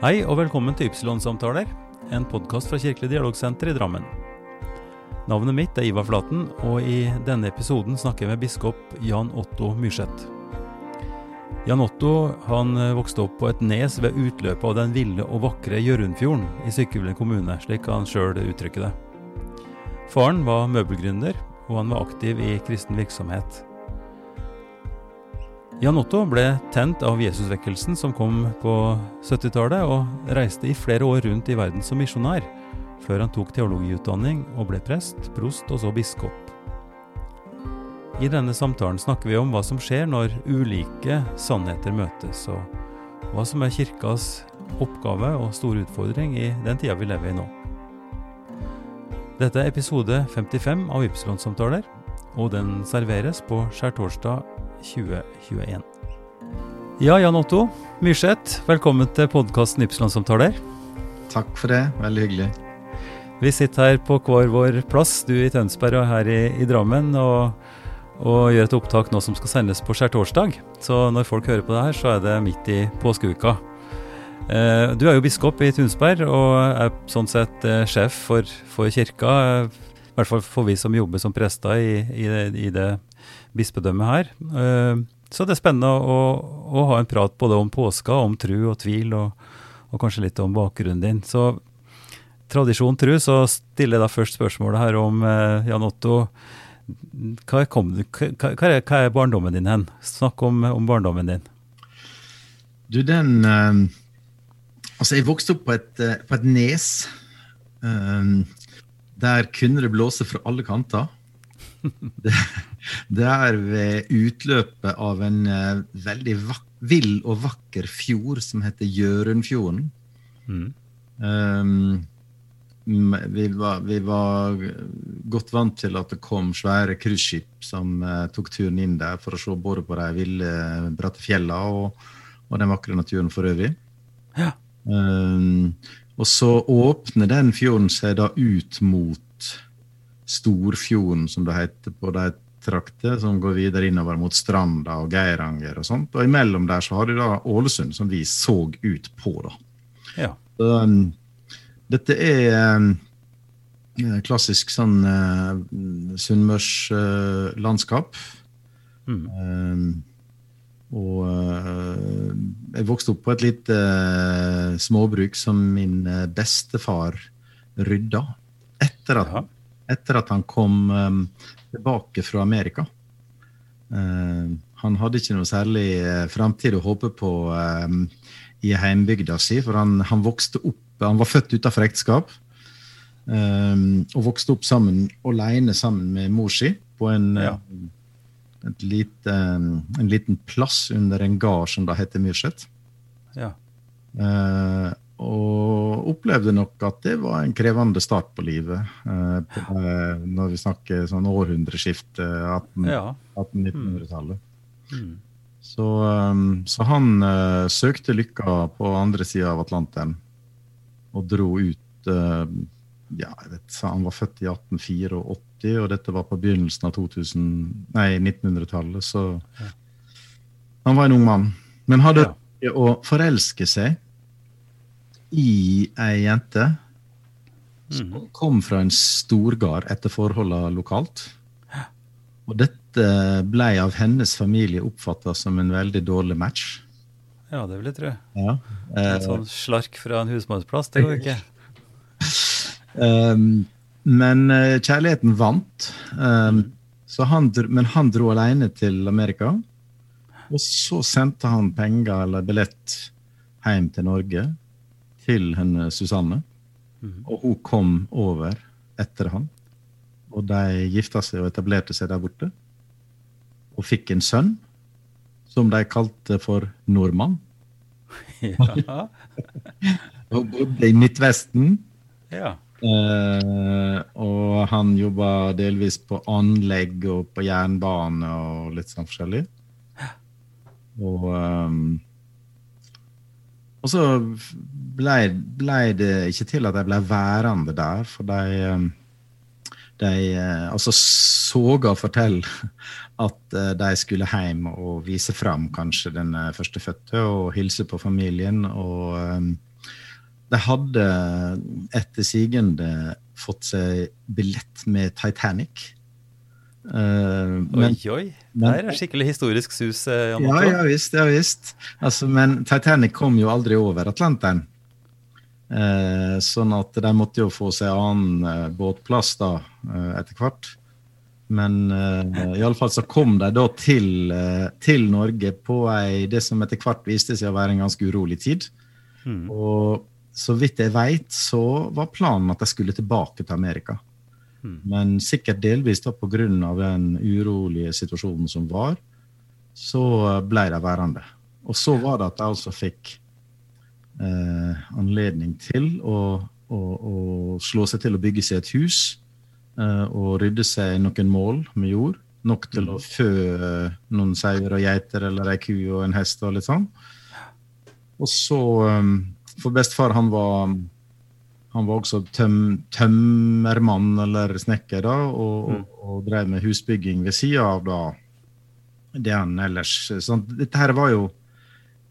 Hei og velkommen til Ypsilon-samtaler, en podkast fra Kirkelig dialogsenter i Drammen. Navnet mitt er Ivar Flaten, og i denne episoden snakker jeg med biskop Jan Otto Myrseth. Jan Otto han eh, vokste opp på et nes ved utløpet av den ville og vakre Hjørundfjorden i Sykkylven kommune, slik han sjøl uttrykker det. Faren var møbelgründer, og han var aktiv i kristen virksomhet. Jan Otto ble tent av Jesusvekkelsen som kom på 70-tallet, og reiste i flere år rundt i verden som misjonær, før han tok teologiutdanning og ble prest, prost og så biskop. I denne samtalen snakker vi om hva som skjer når ulike sannheter møtes, og hva som er kirkas oppgave og store utfordring i den tida vi lever i nå. Dette er episode 55 av Ypsilon-samtaler, og den serveres på skjærtorsdag 2021. Ja, Jan Otto Myrseth, velkommen til podkasten Ypsilon-samtaler. Takk for det, veldig hyggelig. Vi sitter her på hver vår plass, du i Tønsberg og her i, i Drammen, og, og, gjør et opptak nå som skal sendes på skjærtorsdag. Så når folk hører på det her, så er det midt i påskeuka. Eh, du er jo biskop i Tunsberg og er sånn sett eh, sjef for, for kirka. I hvert fall for vi som jobber som prester i, i, i det bispedømmet her. Eh, så det er spennende å, å, ha en prat både om påska, om tru og tvil, og, og kanskje litt om bakgrunnen din. Så tradisjon tru, så stiller jeg da først spørsmålet her om Jan Otto. Hva, kom, hva, er, hva, er, barndommen din hen? Snakk om, om barndommen din. Du, den Altså, jeg vokste opp på et, eh, på et nes. Um, der kunne det blåse fra alle kanter. Det, det er ved utløpet av en uh, veldig vill og vakker fjord som heter Gjørundfjorden. Mm. Um, vi, var, vi, var, godt vant til at det kom svære cruiseskip som uh, tok turen inn der for å se både på de ville, bratte fjellene og, og den vakre naturen for øvrig. Ja. Um, og så åpner den fjorden seg da ut mot Storfjorden, som det heter på de trakter, som går videre innover mot Stranda og Geiranger og sånt. Og imellom der så har du da Ålesund, som vi så ut på, da. Ja. Um, dette er um, klassisk sånn uh, sunnmørslandskap. Uh, mm. um, og uh, jeg vokste opp på et lite småbruk som min bestefar rydda etter at, etter at han kom um, tilbake fra Amerika. han hadde ikke noe særlig uh, framtid å håpe på um, i heimbygda si, for han, han, vokste opp Han var født utenfor ekteskap. Um, og vokste opp sammen alene sammen med mor si på en ja lite, en liten plass under en gard som da heter Myrseth. Ja. Eh, og opplevde nok at det var en krevende start på livet. Eh, på, eh, når vi snakker sånn århundreskifte, 1800-1900-tallet. Ja. Mm. Så, um, så, han uh, søkte lykka på andre sida av Atlanteren og dro ut uh, ja, jeg vet, Han var født i 1884, og dette var på begynnelsen av 1900-tallet. Så han var en ung mann. Men hadde ja. å forelske seg i ei jente som mhm. kom fra en storgard etter forholdene lokalt. Og dette ble av hennes familie oppfatta som en veldig dårlig match. Ja, det vil jeg tro. Ja. En sånn slark fra en husmannsplass, det går ikke. Um, men uh, kjærligheten vant. Um, han, men han dro alene til Amerika. Og så sendte han penger eller billett hjem til Norge til henne Susanne. Mm. Og hun kom over etter han. Og de gifta seg og etablerte seg der borte. Og fikk en sønn som de kalte for Nordmann. Ja. og bodde i Midtvesten. Ja. Uh, og han jobba delvis på anlegg og på jernbane og litt sånn forskjellig. Og, um, og så ble, ble, det ikke til at jeg ble værende der, for de, um, de uh, altså soga fortelle at uh, de skulle hjem og vise fram kanskje den førstefødte og hilse på familien. og de hadde etter sigende fått seg billett med Titanic. Uh, men, oi, oi. Det er skikkelig historisk sus. Uh, ja, ja visst. Ja, visst. Altså, men Titanic kom jo aldri over Atlanteren. Uh, sånn at de måtte jo få seg annen båtplass da, etter hvert. Men uh, iallfall så kom de da til, til, Norge på ei, det som etter hvert viste seg å være en ganske urolig tid. Mm. Og så vidt jeg veit, så var planen at de skulle tilbake til Amerika. Men sikkert delvis da pga. den urolige situasjonen som var, så ble de værende. Og så var det at jeg altså fikk eh, anledning til å, å, å, slå seg til å bygge seg et hus eh, og rydde seg noen mål med jord. Nok til å hmm. fø eh, noen sauer og geiter eller ei ku og en hest og litt sånn. Og så um, For bestefar, han var han var også tøm, tømmermann eller snekker da, og, mm. og, og, drev med husbygging ved sida av da, det han ellers så Dette her var jo,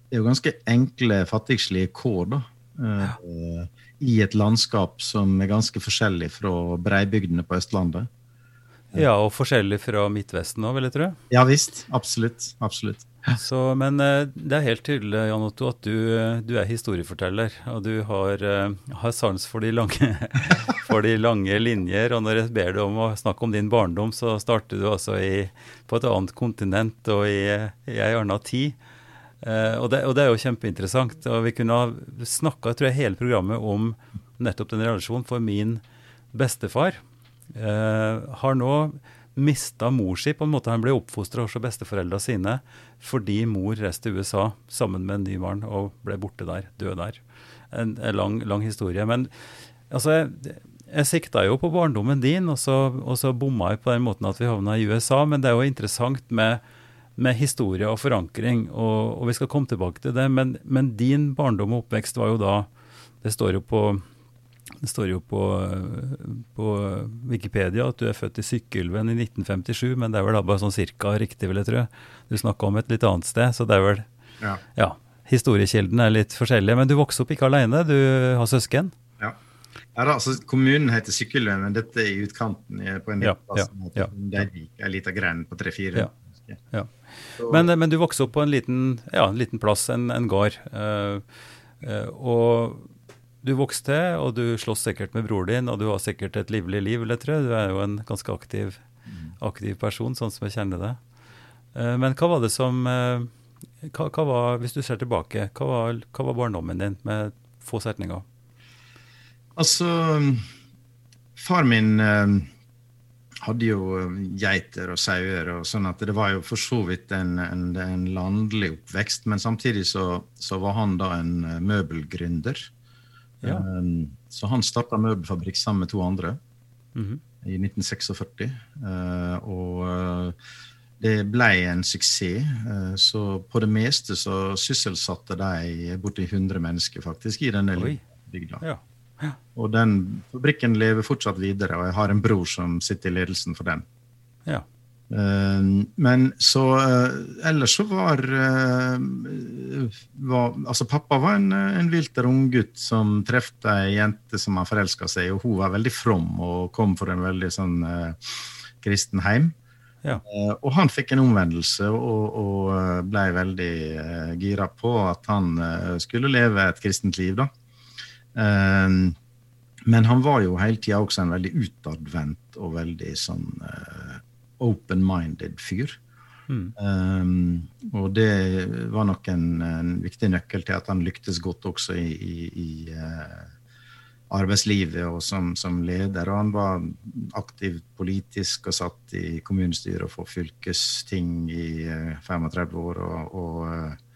det er jo ganske enkle, fattigslige kår. da, ja. uh, I et landskap som er ganske forskjellig fra breibygdene på Østlandet. Ja, og forskjellig fra Midtvesten òg, vil jeg tro? Ja visst. Absolutt. Absolutt. Så, men eh, det er helt tydelig Jan Otto, at du, eh, du, er historieforteller. Og du har, eh, har sans for de, lange, for de, lange, linjer. Og når jeg ber deg om å snakke om din barndom, så starter du altså i, på et annet kontinent og i, i ei anna tid. Og det, og det, er jo kjempeinteressant. Og vi kunne ha snakka hele programmet om nettopp den relasjonen. For min bestefar eh, har nå mista mor si. på en måte Han ble oppfostra hos besteforeldra sine fordi mor reiste til USA sammen med en ny mann og ble borte der, død der. En, en lang, lang, historie. Men altså, jeg, jeg sikta jo på barndommen din, og så, og så bomma jeg på den måten at vi havna i USA. Men det er jo interessant med, med historie og forankring, og, og, vi skal komme tilbake til det. Men, men din barndom og oppvekst var jo da Det står jo på det står jo på, på, Wikipedia at du er født i Sykkylven i 1957, men det er vel da bare sånn cirka riktig, vil jeg tro. Du snakka om et litt annet sted, så det er vel Ja. ja Historiekildene er litt forskjellige. Men du vokste opp ikke alene, du har søsken? Ja. ja da, altså, kommunen heter Sykkylven, men dette er i utkanten på en ja, plass. Ja, ja. Det er en liten grend på tre-fire. Ja. ja. Men, men, du vokste opp på en liten, ja, en liten plass, en, en gård. Uh, uh, og du vokste og du sloss sikkert med bror din, og du har sikkert et livlig liv, vil jeg tro. Du er jo en ganske aktiv, aktiv person, sånn som jeg kjenner det. Eh, men hva var det som eh, hva, hva var, Hvis du ser tilbake, hva var, hva var barndommen din med få setninger? Altså Far min eh, hadde jo geiter og sauer, og sånn at det var jo for så vidt en, en, en landlig oppvekst. Men samtidig så, så, var han da en møbelgründer. Ja. Um, så han starta møbelfabrikk sammen med to andre mm -hmm. i 1946. Uh, og uh, det ble en suksess. Uh, så på det meste så sysselsatte de borti 100 mennesker faktisk i denne bygda. Ja. Ja. Og den fabrikken lever fortsatt videre, og jeg har en bror som sitter i ledelsen for den. Ja. Eh, men så eh, Ellers så var, eh, var Altså, pappa var en, en vilter unggutt som traff ei jente som han forelska seg i, og hun var veldig from og kom fra en veldig sånn uh, kristen heim. Ja. Uh, og han fikk en omvendelse og, og ble veldig uh, gira på at han skulle leve et kristent liv, da. men han var jo hele tida også en veldig utadvendt og veldig sånn open-minded fyr. Mm. Um, og det var nok en, en, viktig nøkkel til at han lyktes godt også i, i, i uh, arbeidslivet og som, som, leder. Og han var aktiv politisk og satt i kommunestyret og for fylkesting i uh, 35 år. og, og uh,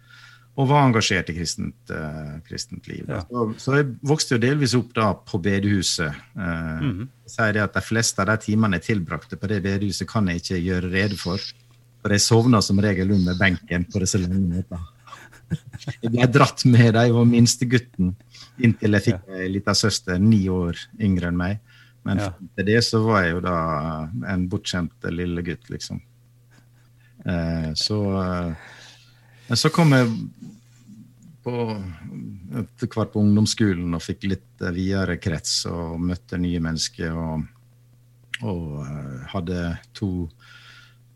og var engasjert i kristent, uh, kristent liv. Ja. Så, så, jeg vokste jo delvis opp da på bedehuset. Uh, mm -hmm. sier det at De fleste av de timene jeg tilbrakte på det bedehuset, kan jeg ikke gjøre rede for. For jeg sovna som regel under benken på disse lange møtene. Jeg ble dratt med da jeg var minstegutten, inntil jeg fikk ei ja. lita søster ni år yngre enn meg. Men ja. til det så var jeg jo da en bortskjemt lille gutt, liksom. Uh, så men så kom jeg på, etter hvert på ungdomsskolen og fikk litt videre krets og møtte nye mennesker. Og, og hadde to,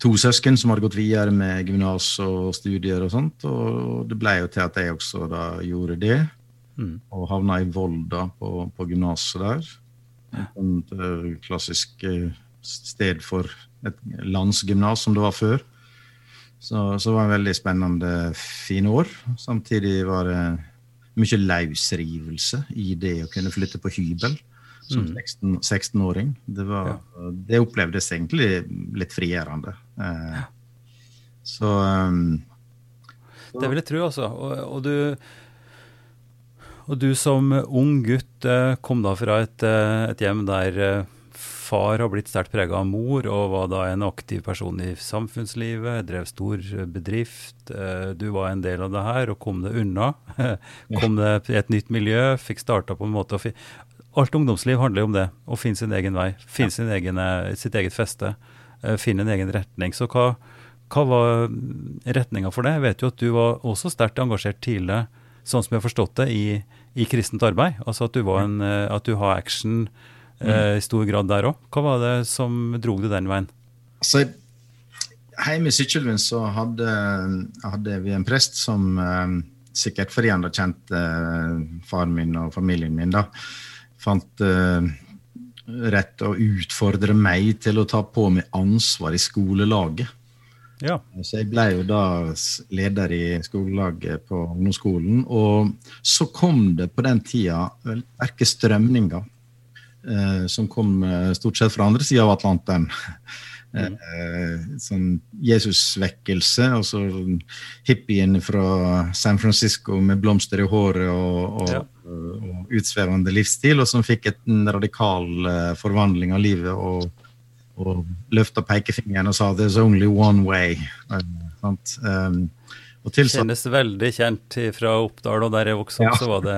to, søsken som hadde gått videre med gymnas og studier og sånt. Og det ble jo til at jeg også da gjorde det. Mm. Og havna i Volda på, på gymnaset der. Et klassisk sted for et landsgymnas som det var før. Så, så det var en veldig spennende, fine år. Samtidig var det mye løsrivelse i det å kunne flytte på hybel som mm. 16-åring. 16 det, ja. det, opplevdes egentlig litt frigjørende. Eh, så, um, Det vil jeg tro, altså. Og, og, du, og du som ung gutt eh, kom da fra et, eh, et hjem der far har blitt sterkt prega av mor, og var da en aktiv person i samfunnslivet. Drev stor bedrift. Eh, du var en del av det her og kom det unna. kom det i et nytt miljø, fikk starta på en måte Alt ungdomsliv handler jo om det. Å finne sin egen vei. Finne sin egen, eh, sitt eget feste. Eh, finne en egen retning. Så hva, hva var retninga for det? Jeg vet jo at du var også sterkt engasjert tidlig, sånn som jeg har forstått det, i, i kristent arbeid. Altså at du, en, at du har action. I stor grad der òg. Hva var det som drog det den veien? Altså, Hjemme i Sykkylven så hadde, hadde, vi en prest som eh, sikkert fordi han hadde kjent eh, faren min og familien min, da, fant eh, rett å utfordre meg til å ta på meg ansvar i skolelaget. Ja. Så jeg ble jo da leder i skolelaget på ungdomsskolen. Og så kom det på den tida sterke strømninger Eh, som kom eh, stort sett fra andre sida av Atlanteren. Mm. Eh, sånn Jesusvekkelse, altså hippien fra San Francisco med blomster i håret og, og, ja. og utsvevende livsstil, og som fikk en radikal forvandling av livet og, og løfta pekefingeren og sa 'there's only one way'. Um, Kjennes veldig kjent fra Oppdal, og der jeg vokste opp, ja. så var det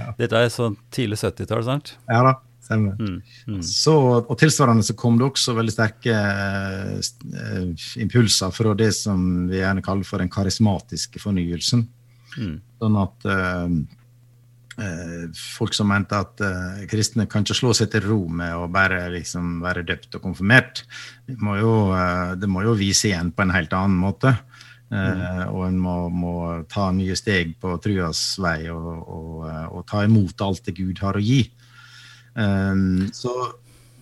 ja. Dette er sånn tidlig 70-tall, sant? Ja da. Stemmer. Mm, mm. Så, og tilsvarende så kom det også veldig sterke uh, impulser fra det som vi gjerne kaller for den karismatiske fornyelsen. Mm. Sånn at uh, uh, folk som mente at kristne kan ikke slå seg til ro med å bare liksom være døpt og konfirmert. Det må jo, det må jo vise igjen på en helt annen måte. Mm. og en må, må, ta nye steg på truas vei og, og, og, ta imot alt det Gud har å gi. Um, så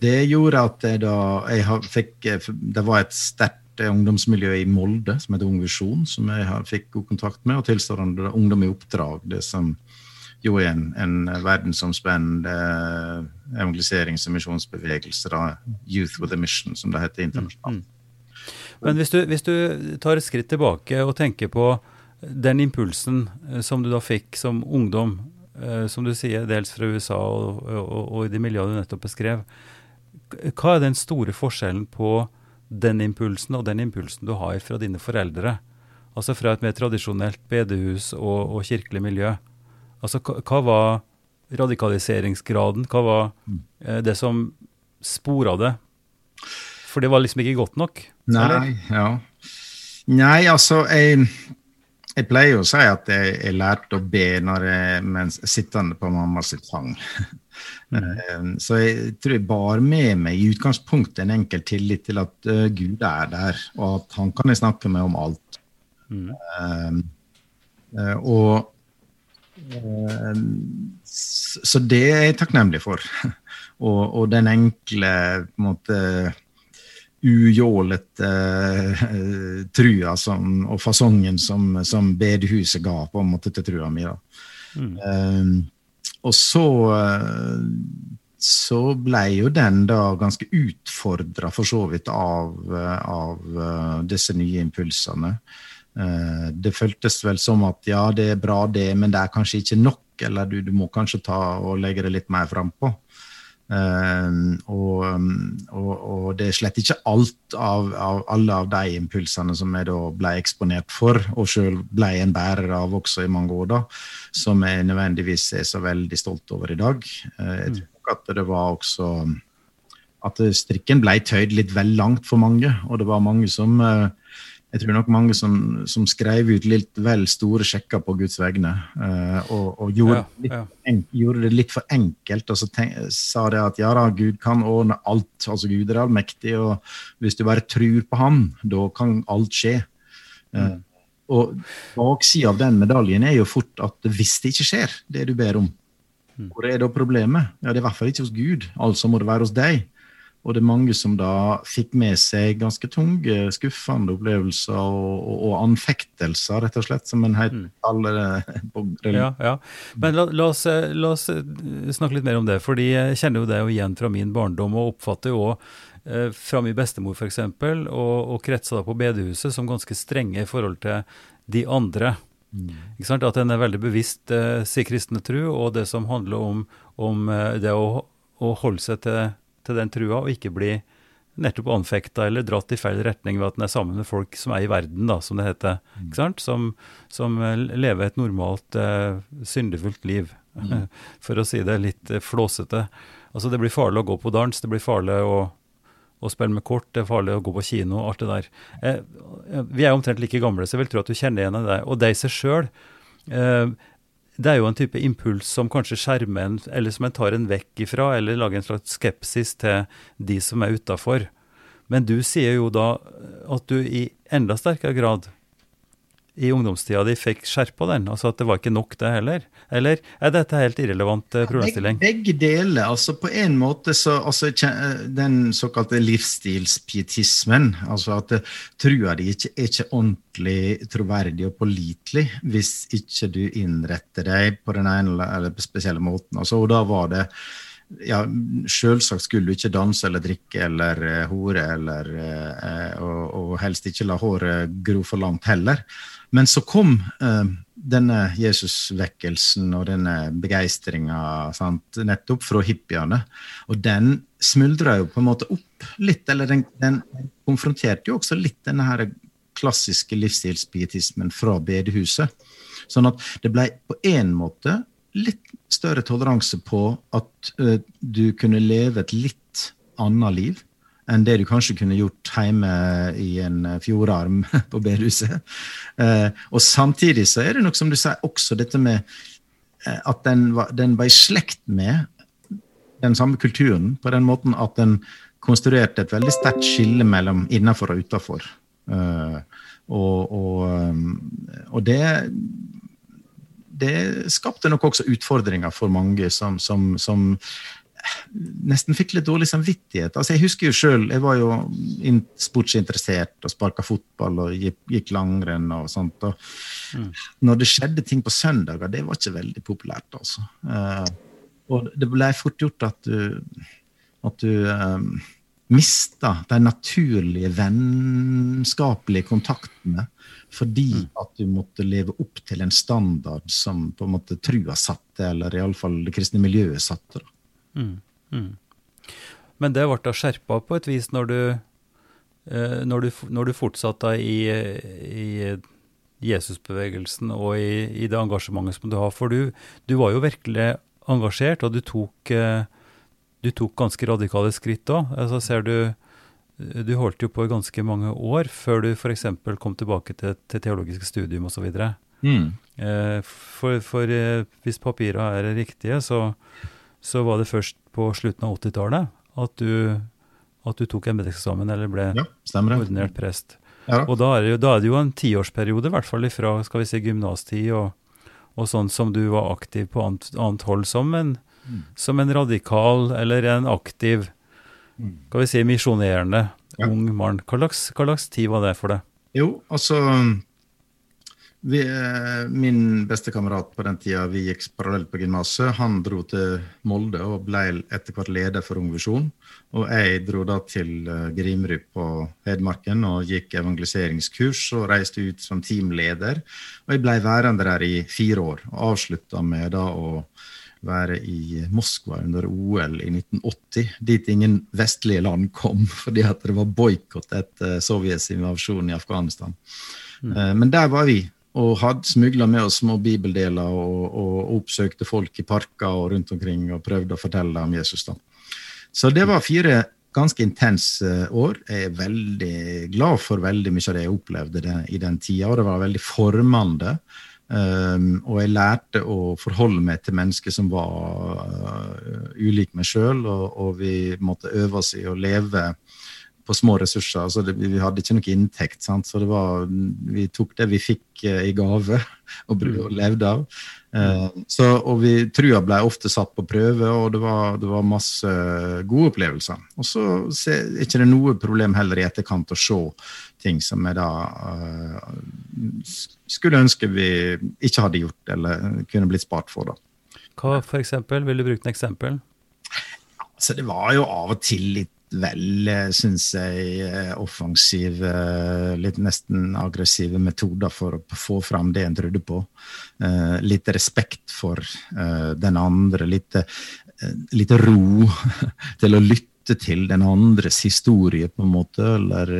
det gjorde at jeg da jeg fikk Det var et sterkt ungdomsmiljø i Molde som heter Ung Visjon, som jeg fikk god kontakt med, og tilsvarende Ungdom i oppdrag, det som jo er en, en verdensomspennende evangeliserings- og misjonsbevegelse. Da, Youth with a Mission, som det heter internasjonalt. Mm, mm. Men hvis du, hvis du tar et skritt tilbake og tenker på den impulsen eh, som du da fikk som ungdom Eh, som du sier, dels fra USA og, og, og, i de miljøene du nettopp beskrev. Hva er den store forskjellen på den impulsen og den impulsen du har fra dine foreldre? Altså fra et mer tradisjonelt bedehus og, og kirkelig miljø. Altså hva, var radikaliseringsgraden? Hva var eh, det som spora det? For det var liksom ikke godt nok? Nei, eller? ja. Nei, altså jeg jeg pleier å si at jeg, jeg lærte å be når jeg, mens sittende på mammas fang. Mm. Eh, så jeg tror jeg bar med meg i utgangspunktet en enkel tillit til at uh, Gud er der, og at han kan jeg snakke med om alt. Mm. Uh, uh, og Så det er jeg takknemlig for. og, og, den enkle på en måte ujålete uh, trua som, og fasongen som, som, bedehuset ga på en måte til trua mi. Mm. Uh, og så uh, så ble jo den da ganske utfordra for så vidt av, av disse nye impulsene. Det føltes vel som at ja, det er bra det, men det er kanskje ikke nok, eller du, du må kanskje ta og legge det litt mer frampå. Uh, og, og, og, det er slett ikke alt av, av, alle av de impulsene som jeg da ble eksponert for, og sjøl ble en bærer av også i mange år, da, som jeg nødvendigvis er så veldig stolt over i dag. Uh, jeg mm. tror at det var også at strikken ble tøyd litt vel langt for mange, og det var mange som uh, jeg tror nok mange som, som, skrev ut litt vel store sjekker på Guds vegne. Uh, og, og gjorde, ja, ja. En, gjorde, det litt for enkelt. Og så tenk, sa det at ja da, Gud kan ordne alt. altså Gud er allmektig, og hvis du bare tror på Han, da kan alt skje. Uh, og baksida av den medaljen er jo fort at hvis det ikke skjer, det du ber om, mm. hvor er da problemet? Ja, Det er i hvert fall ikke hos Gud, altså må det være hos deg. Og det er mange som da fikk med seg ganske tunge, skuffende opplevelser og, og, og anfektelser, rett og slett, som en helt kaller det. Ja, ja. Men la, la, oss, la, oss, snakke litt mer om det. fordi Jeg kjenner jo det jo igjen fra min barndom, og oppfatter jo òg eh, fra min bestemor f.eks., og, og kretsa da på bedehuset som ganske strenge i forhold til de andre. Mm. At en er veldig bevisst eh, sin kristne tro, og det som handler om, om eh, det å, å holde seg til til den trua, og ikke bli nettopp anfekta eller dratt i feil retning ved at den er sammen med folk som er i verden, da, som det heter. Mm. Som, som eh, lever et normalt, uh, syndefullt liv, mm. for å si det litt uh, flåsete. Altså, Det blir farlig å gå på dans, det blir farlig å, å spille med kort, det er farlig å gå på kino, alt det der. Eh, vi er omtrent like gamle, så jeg vil tro at du kjenner igjen deg. Og deg seg sjøl eh, det er jo en type impuls som kanskje skjermer en, eller som en tar en vekk ifra, eller lager en slags skepsis til de som er utafor. Men du sier jo da at du i enda sterkere grad i ungdomstida di fikk skjerpa den? Altså at det var ikke nok, det heller? Eller er dette helt irrelevant problemstilling? problemstilling? Begge deler. altså På en måte så altså, Den såkalte livsstilspietismen, altså at eh, trua di ikke er ikke ordentlig troverdig og pålitelig hvis ikke du innretter deg på den ene eller spesielle måten. altså Og da var det ja, Selvsagt skulle du ikke danse eller drikke eller hore, eller, og, og, helst ikke la håret gro for langt heller. Men så kom eh, denne Jesusvekkelsen og denne begeistringa nettopp fra hippiene. Og den smuldra jo på en måte opp litt, eller den, den konfronterte jo også litt denne her klassiske livsstilspietismen fra bedehuset. Sånn at det ble på en måte litt større toleranse på at uh, du kunne leve et litt annet liv enn det du kanskje kunne gjort hjemme i en eh, fjordarm på bedehuset. Eh, og samtidig så er det nok som du sier, også dette med eh, at den var, den var i slekt med den samme kulturen, på den måten at den konstruerte et veldig sterkt skille mellom innenfor og utafor. Og, og, og, det det skapte nok også utfordringer for mange som, som, som nesten fikk litt dårlig samvittighet. Altså, jeg husker jo sjøl, jeg var jo sportsinteressert og sparka fotball og gikk, gikk langrenn og sånt. Og mm. Når det skjedde ting på søndager, det var ikke veldig populært, altså. Uh, og det ble fort gjort at du, at du um, mista de naturlige vennskapelige kontaktene fordi mm. at du måtte leve opp til en standard som på en måte trua satte, eller iallfall det kristne miljøet satte. da. Mm, mm. Men det ble skjerpa på et vis når du, eh, når du, når du fortsatte i, i Jesusbevegelsen og i, i, det engasjementet som du har. For du, du, var jo virkelig engasjert, og du tok, eh, du tok ganske radikale skritt òg. Altså, ser du du holdt jo på i ganske mange år før du f.eks. kom tilbake til, til teologiske studium osv. Mm. Eh, for, for hvis papirene er riktige, så, så var det først på slutten av 80-tallet at, at, du tok embetseksamen eller ble ja, ordinert prest. Ja. Og da er, det jo, da er, det jo, en tiårsperiode, i hvert fall fra skal vi si, gymnastid og, og sånn som du var aktiv på annet, annet hold som en, mm. som en radikal eller en aktiv, mm. skal vi si, misjonerende ja. ung mann. Hva slags tid var det for deg? Jo, altså vi, eh, min beste kamerat på den tida vi gikk parallelt på gymnaset, han dro til Molde og ble etter hvert leder for Ung Visjon. Og jeg dro da til eh, Grimrud på Hedmarken og gikk evangeliseringskurs og reiste ut som teamleder. Og jeg ble værende der i fire år, og avslutta med da å være i Moskva under OL i 1980, dit ingen vestlige land kom fordi at det var boikott etter Sovjets invasjon i Afghanistan. Mm. Eh, men der var vi og hadde smugla med oss små bibeldeler og, og, oppsøkte folk i parker og rundt omkring og prøvde å fortelle om Jesus. da. Så det var fire ganske intense år. Jeg er veldig glad for veldig mye av det jeg opplevde i den tida, og det var veldig formende. Um, og jeg lærte å forholde meg til mennesker som var uh, ulike meg sjøl, og, og, vi måtte øve oss i å leve på små ressurser. altså det, Vi hadde ikke noe inntekt, sant? så var, vi tok det vi fikk uh, i gave og, og mm. levde av. Eh, så, og vi, Trua ble ofte satt på prøve, og det var, det var masse gode opplevelser. Og så er det ikke noe problem heller i etterkant å se ting som jeg da eh, skulle ønske vi ikke hadde gjort, eller kunne blitt spart for. da. Hva for eksempel? Vil du bruke et eksempel? Så det var jo av og til litt vel, syns jeg, offensive, litt nesten aggressive metoder for å få fram det en trodde på. Litt respekt for den andre, litt, litt ro til å lytte til den andres historie, på en måte, eller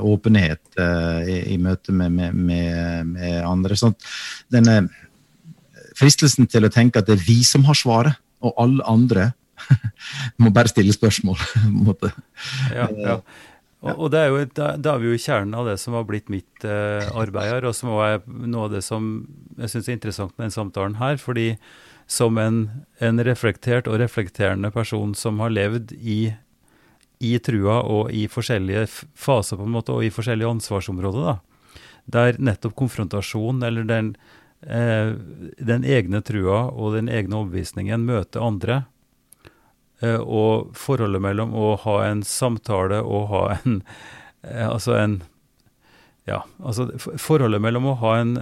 åpenhet i, møte med, med, med andre. Sånn, denne fristelsen til å tenke at det er vi som har svaret, og alle andre må bare stille spørsmål. på en måte. Ja, ja. Og, og det er jo, da, da, er vi jo i kjernen av det som har blitt mitt eh, arbeid her, og som er noe av det som jeg syns er interessant med den samtalen her. fordi som en, en, reflektert og reflekterende person som har levd i, i trua og i forskjellige faser på en måte, og i forskjellige ansvarsområder, da, der nettopp konfrontasjon eller den, eh, den egne trua og den egne overbevisningen møter andre, Eh, og forholdet mellom å ha en samtale og ha en eh, Altså en Ja, altså forholdet mellom å ha en,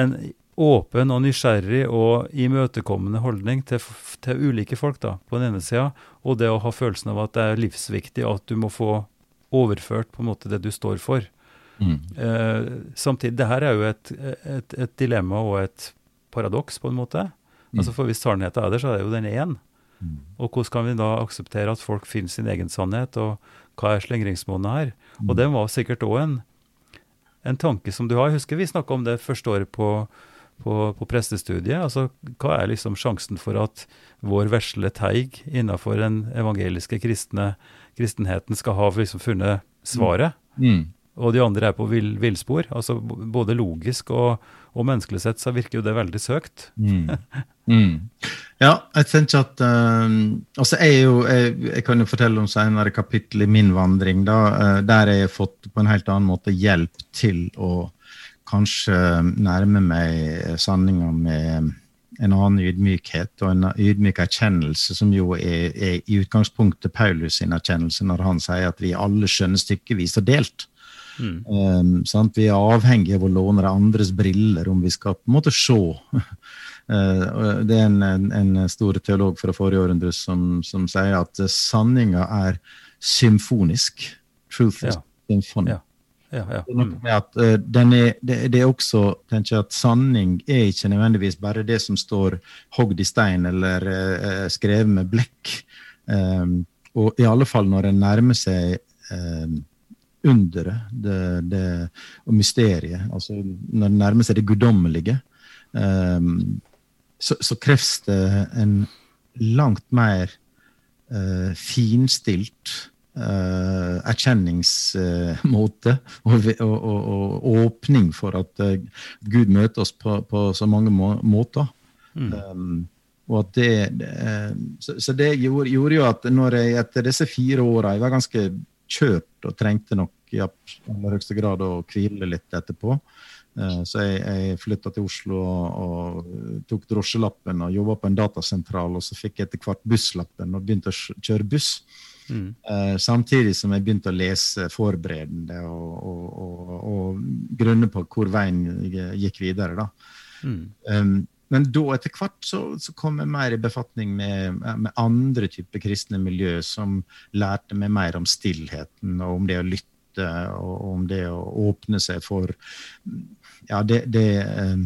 en åpen og nysgjerrig og imøtekommende holdning til, til, ulike folk da, på den ene sida, og det å ha følelsen av at det er livsviktig at du må få overført på en måte det du står for. Mm. Eh, samtidig, det her er jo et, et, et, dilemma og et paradoks, på en måte. Mm. Altså For hvis sannheten er der, så er det jo den én. Mm. Og hvordan kan vi da akseptere at folk finner sin egen sannhet, og hva er slingringsmonnet her? Mm. Og det var sikkert òg en, en, tanke som du har. Jeg husker vi snakka om det første året på, på, på, prestestudiet. Altså, hva er liksom sjansen for at vår vesle teig innenfor den evangeliske kristne, kristenheten skal ha liksom funnet svaret? Mm. mm. Og de andre er på vill, villspor. Altså både logisk og, og menneskelig sett så virker jo det veldig søkt. Mm. Mm. Ja, jeg tenker at um, altså jeg, jo, jeg, jeg, kan jo fortelle om senere kapittel i min vandring, da, uh, der jeg har fått på en helt annen måte hjelp til å kanskje nærme meg sanninga med en annen ydmykhet og en ydmyk erkjennelse, som jo er, er i utgangspunktet Paulus sin erkjennelse når han sier at vi alle skjønner stykkevis og delt. Mm. Um, vi er avhengige av å låne de andres briller om vi skal på en måte se. Uh, det er en, en, en, stor teolog fra forrige århundre som, som, sier at sanninga er symfonisk. Truth is ja. Ja. Ja, ja. Mm. At, uh, er, det, det, er også tenker jeg, at Sanning er ikke nødvendigvis bare det som står hogd i stein eller uh, skrevet med blekk. Um, og i alle fall når en nærmer seg um, underet det, det, og mysteriet. Altså når det nærmer seg det guddommelige, um, så, så, kreves det en langt mer uh, finstilt uh, erkjenningsmåte og, og, og, og, åpning for at uh, Gud møter oss på, på så mange må måter. Mm. Um, og at det, det så, så, det gjorde, gjorde, jo at når jeg etter disse fire åra Jeg var ganske kjørt og trengte nok i aller høyeste grad å hvile litt etterpå. Eh, så jeg, jeg flytta til Oslo og, tok drosjelappen og jobba på en datasentral. Og så fikk jeg etter hvert busslappen og begynte å kjøre buss. Mm. Uh, samtidig som jeg begynte å lese forberedende og, og, og, og grunne på hvor veien gikk videre. da. Mm. Um, men da etter hvert så, så, kom jeg mer i befatning med, med andre typer kristne miljø, som lærte meg mer om stillheten og om det å lytte og om det å åpne seg for ja, det, det, eh,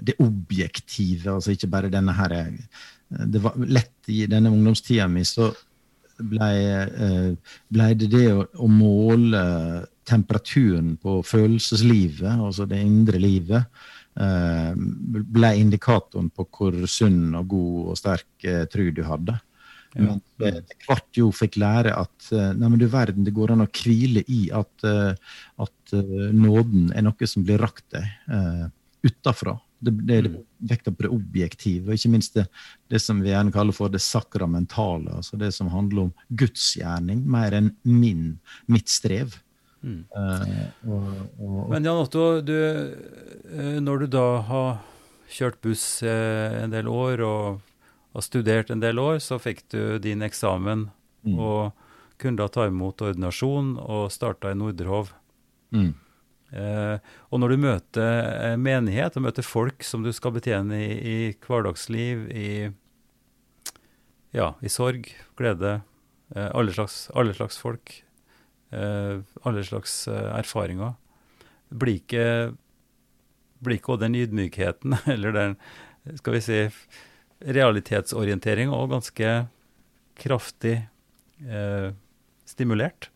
det objektive, altså ikke bare denne her Det var lett i denne ungdomstida mi, så ble, eh, ble det det å, å måle temperaturen på følelseslivet, altså det indre livet, ble indikatoren på hvor sunn og god og sterk eh, tru du hadde. Men etter hvert jo fikk lære at nei, men du verden, det går an å hvile i at, at nåden er noe som blir rakt deg uh, utafra. Det, det er mm. vekta på det objektive, og ikke minst det, det, som vi gjerne kaller for det sakramentale. altså Det som handler om gudsgjerning, mer enn min, mitt strev. Mm. Uh, og, og, Men Jan Otto, du, eh, når du da har kjørt buss eh, en del år og har studert en del år, så fikk du din eksamen mm. og kunne da ta imot ordinasjon og starta i Nordrehov. Mm. Eh, og når du møter menighet og møter folk som du skal betjene i, i hverdagsliv, i, ja, i sorg, glede, eh, alle, slags, alle slags folk, alle slags erfaringer, blir ikke blir ikke den ydmykheten eller den skal vi si, realitetsorientering ganske kraftig eh, stimulert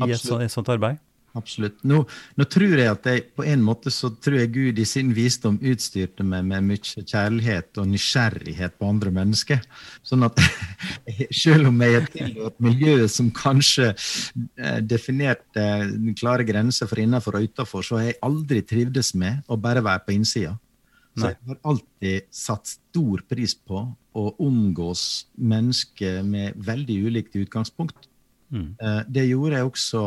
i et, så, et sånt arbeid? Absolutt. Nå, nå, tror jeg at jeg, på en måte så tror jeg Gud i sin visdom utstyrte meg med mye kjærlighet og nysgjerrighet på andre mennesker. Sånn at selv om jeg har tilhørt miljøet som kanskje eh, definerte klare grenser for innenfor og utenfor, så har jeg aldri trivdes med å bare være på innsida. Så jeg har alltid satt stor pris på å omgås mennesker med veldig ulikt utgangspunkt. Mm. Eh, det gjorde jeg også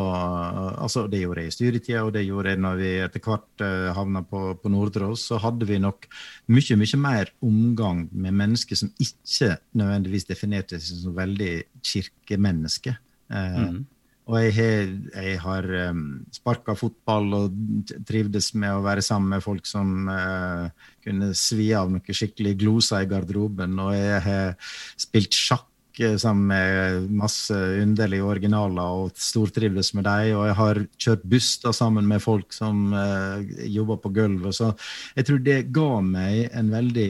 altså det gjorde jeg i styretida, og det gjorde jeg når vi etter hvert uh, havna på, på Nordre Så hadde vi nok mye mye mer omgang med mennesker som ikke nødvendigvis definerte seg som veldig kirkemennesker. Uh, mm. Og jeg har, jeg har um, sparka fotball og trivdes med å være sammen med folk som uh, kunne svi av noen skikkelig gloser i garderoben. Og jeg har spilt sjakk sammen med masse underlige originaler og stortrives med dem. Og jeg har kjørt buss da sammen med folk som uh, jobber på gulvet. Så jeg tror det ga meg en veldig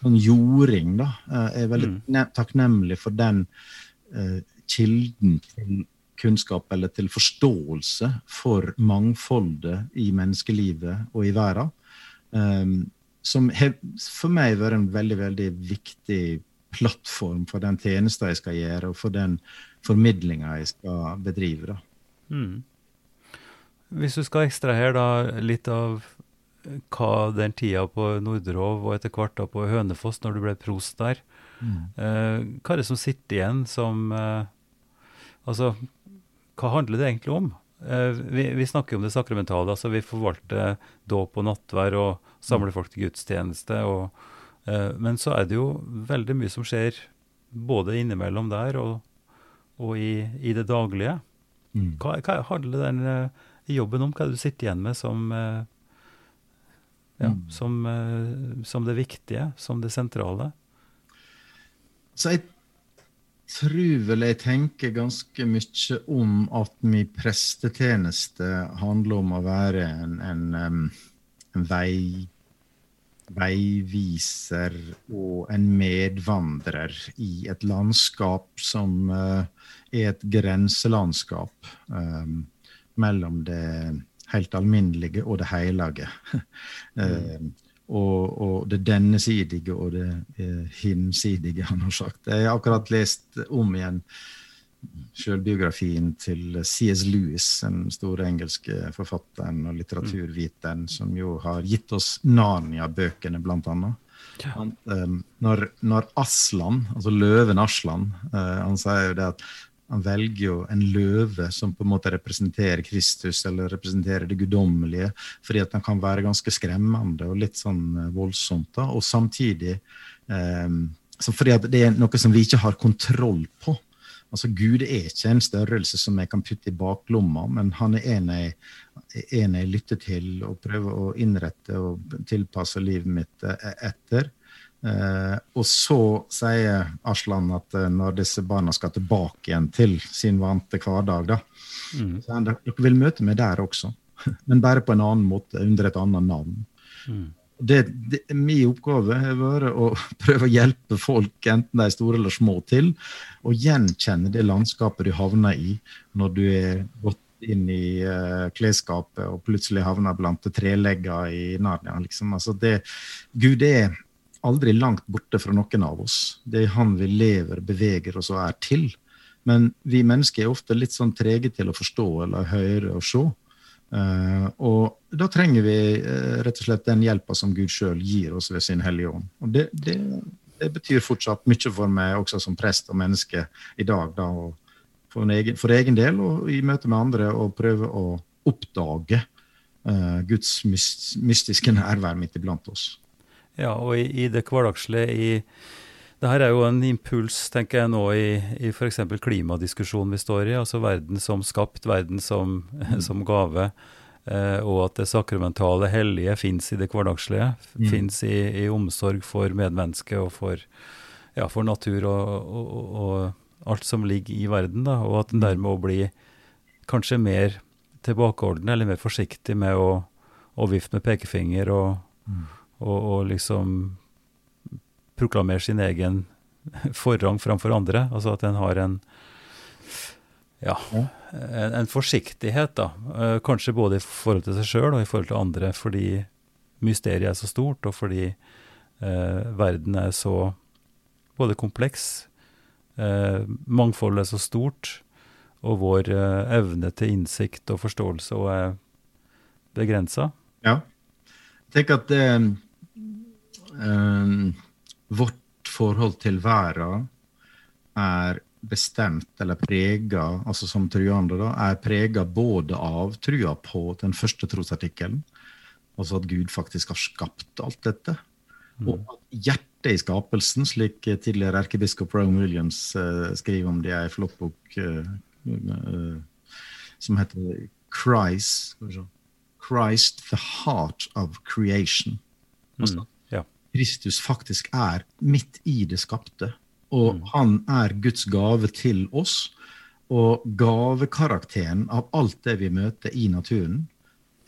sånn jording, da. Uh, jeg er veldig mm. takknemlig for den uh, kilden til kunnskap eller til forståelse for mangfoldet i menneskelivet og i verden. Um, som har for meg vært en veldig, veldig viktig plattform for den tjenesten jeg skal gjøre, og for den formidlinga jeg skal bedrive. Mm. Hvis du skal ekstrahere da litt av hva den tida på Nordrov og etter hvert da på Hønefoss, når du ble prost der, mm. eh, hva er det som sitter igjen som eh, Altså, hva handler det egentlig om? Eh, vi, vi, snakker om det sakramentale. altså Vi forvalter dåp og nattvær og samler folk til gudstjeneste. og men så er det jo veldig mye som skjer både innimellom der og, og i, i, det daglige. Mm. Hva, hva handler den uh, jobben om? Hva er det du sitter igjen med som, uh, ja, mm. som, som, det viktige, som det sentrale? Så jeg tror vel jeg tenker ganske mye om at min prestetjeneste handler om å være en, en, en vei veiviser og en medvandrer i et landskap som uh, er et grenselandskap um, mellom det helt alminnelige og det hellige. mm. og, og, det dennesidige og det uh, hinsidige, han har sagt. Jeg har akkurat lest om igjen selvbiografien til C.S. Lewis, den store engelske forfatteren og litteraturviteren, som jo har gitt oss Narnia-bøkene, blant annet. Ja. Um, når, når, Aslan, altså løven Aslan, uh, han sier jo det at han velger jo en løve som på en måte representerer Kristus eller representerer det guddommelige, fordi at den kan være ganske skremmende og litt sånn uh, voldsomt. da, Og samtidig um, fordi at det er noe som vi ikke har kontroll på. Altså, Gud er ikke en størrelse som jeg kan putte i baklomma, men han er en jeg, en jeg lytter til og prøver å innrette og tilpasse livet mitt eh, etter. Eh, og så sier Aslan at eh, når disse barna skal tilbake igjen til sin vante hverdag, da, mm. så han, dere vil møte meg der også, men bare på en annen måte, under et annet navn. Mm det, det, Min oppgave har vært å prøve å hjelpe folk, enten de er store eller små, til å gjenkjenne det landskapet du havner i når du er gått inn i uh, klesskapet og plutselig havner blant trelegger i Narnia. Liksom. Altså det, Gud er aldri langt borte fra noen av oss. Det er han vi lever, beveger oss og er til. Men vi mennesker er ofte litt sånn trege til å forstå eller høre og se. Uh, og da trenger vi uh, rett og slett den hjelpa som Gud sjøl gir oss ved sin Hellige Ånd. Og det, det, det, betyr fortsatt mye for meg også som prest og menneske i dag. Da, for, egen, for, egen, del og i møte med andre å prøve å oppdage uh, Guds mystiske nærvær midt iblant oss. Ja, og i, i det hverdagslige i det her er jo en impuls, tenker jeg nå, i, i f.eks. klimadiskusjonen vi står i. Altså verden som skapt, verden som, som gave. Eh, og at det sakramentale, hellige, fins i det hverdagslige. Mm. Fins i, i, omsorg for medmennesket og for, ja, for natur og, og, og, og, alt som ligger i verden. Da, og at en mm. dermed må bli kanskje mer tilbakeholden eller mer forsiktig med å, å vifte med pekefinger og, mm. og liksom proklamere sin egen forrang framfor andre. Altså at en har en ja, en, en, forsiktighet, da. Eh, kanskje både i forhold til seg sjøl og i forhold til andre, fordi mysteriet er så stort, og fordi eh, verden er så både kompleks, eh, mangfoldet er så stort, og vår eh, evne til innsikt og forståelse og er begrensa. Ja. Jeg tenker at det um vårt forhold til verden er bestemt eller prega, altså som truende, da, er prega både av trua på den første trosartikkelen, altså at Gud faktisk har skapt alt dette, mm. og at hjertet i skapelsen, slik tidligere erkebiskop Rome Williams uh, skriver om det i en flott bok uh, uh, som heter Christ, Christ, the heart of creation. Altså, mm. Kristus faktisk er midt i det skapte. Og mm. han er Guds gave til oss. Og gavekarakteren av alt det vi møter i naturen,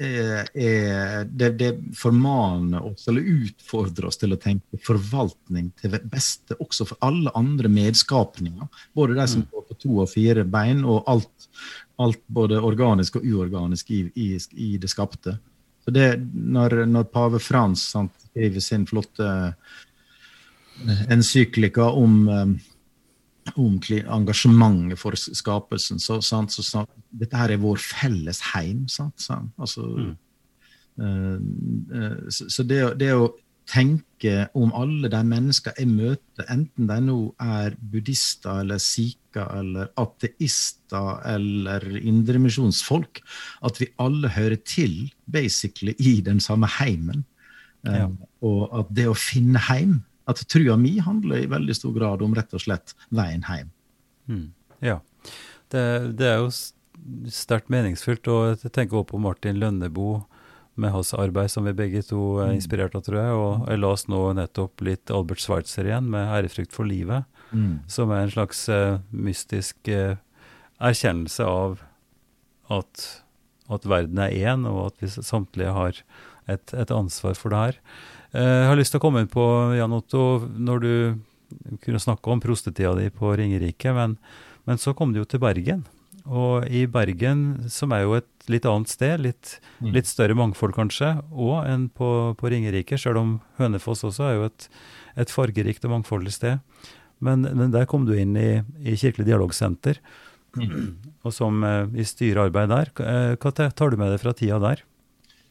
er, er, det, det, formaner oss, eller utfordrer oss til å tenke forvaltning til beste også for alle andre medskapninger. Både de som mm. går på to og fire bein, og alt, alt både organisk og uorganisk i, i, i det skapte. Så det, når, når pave Frans sant, skriver sin flotte eh, encyklika om, eh, om engasjementet for skapelsen, så, sant, så, sant, dette her er vår felles heim. Sant? Altså, mm. uh, så, så det, det, å tenke om alle de mennesker jeg møter, enten de nå er buddhister eller sikher eller ateister eller indremisjonsfolk, at vi alle hører til basically i den samme heimen. Ja. Og at det å finne heim, at trua mi handler i veldig stor grad om rett og slett veien hjem. Mm. Ja. Det, det, er jo sterkt meningsfullt. Og jeg tenker også på Martin Lønneboe med hans arbeid, som vi begge to er mm. inspirert av, tror jeg. Og jeg leste nå nettopp litt Albert Schweitzer igjen, med 'Ærefrykt for livet', mm. som er en slags uh, mystisk uh, erkjennelse av at, at, verden er én, og at vi samtlige har et, et ansvar for det her. Uh, jeg har lyst til å komme inn på, Jan Otto, når du kunne snakke om prostetida di på Ringerike, men, men så kom du jo til Bergen. Og i Bergen, som er jo et litt annet sted, litt, mm. litt større mangfold kanskje, òg enn på, på Ringerike, sjøl om Hønefoss også er jo et, et fargerikt og mangfoldig sted. Men, men, der kom du inn i, i Kirkelig dialogsenter, mm. og som eh, i styrearbeid der. Eh, hva tar du med deg fra tida der,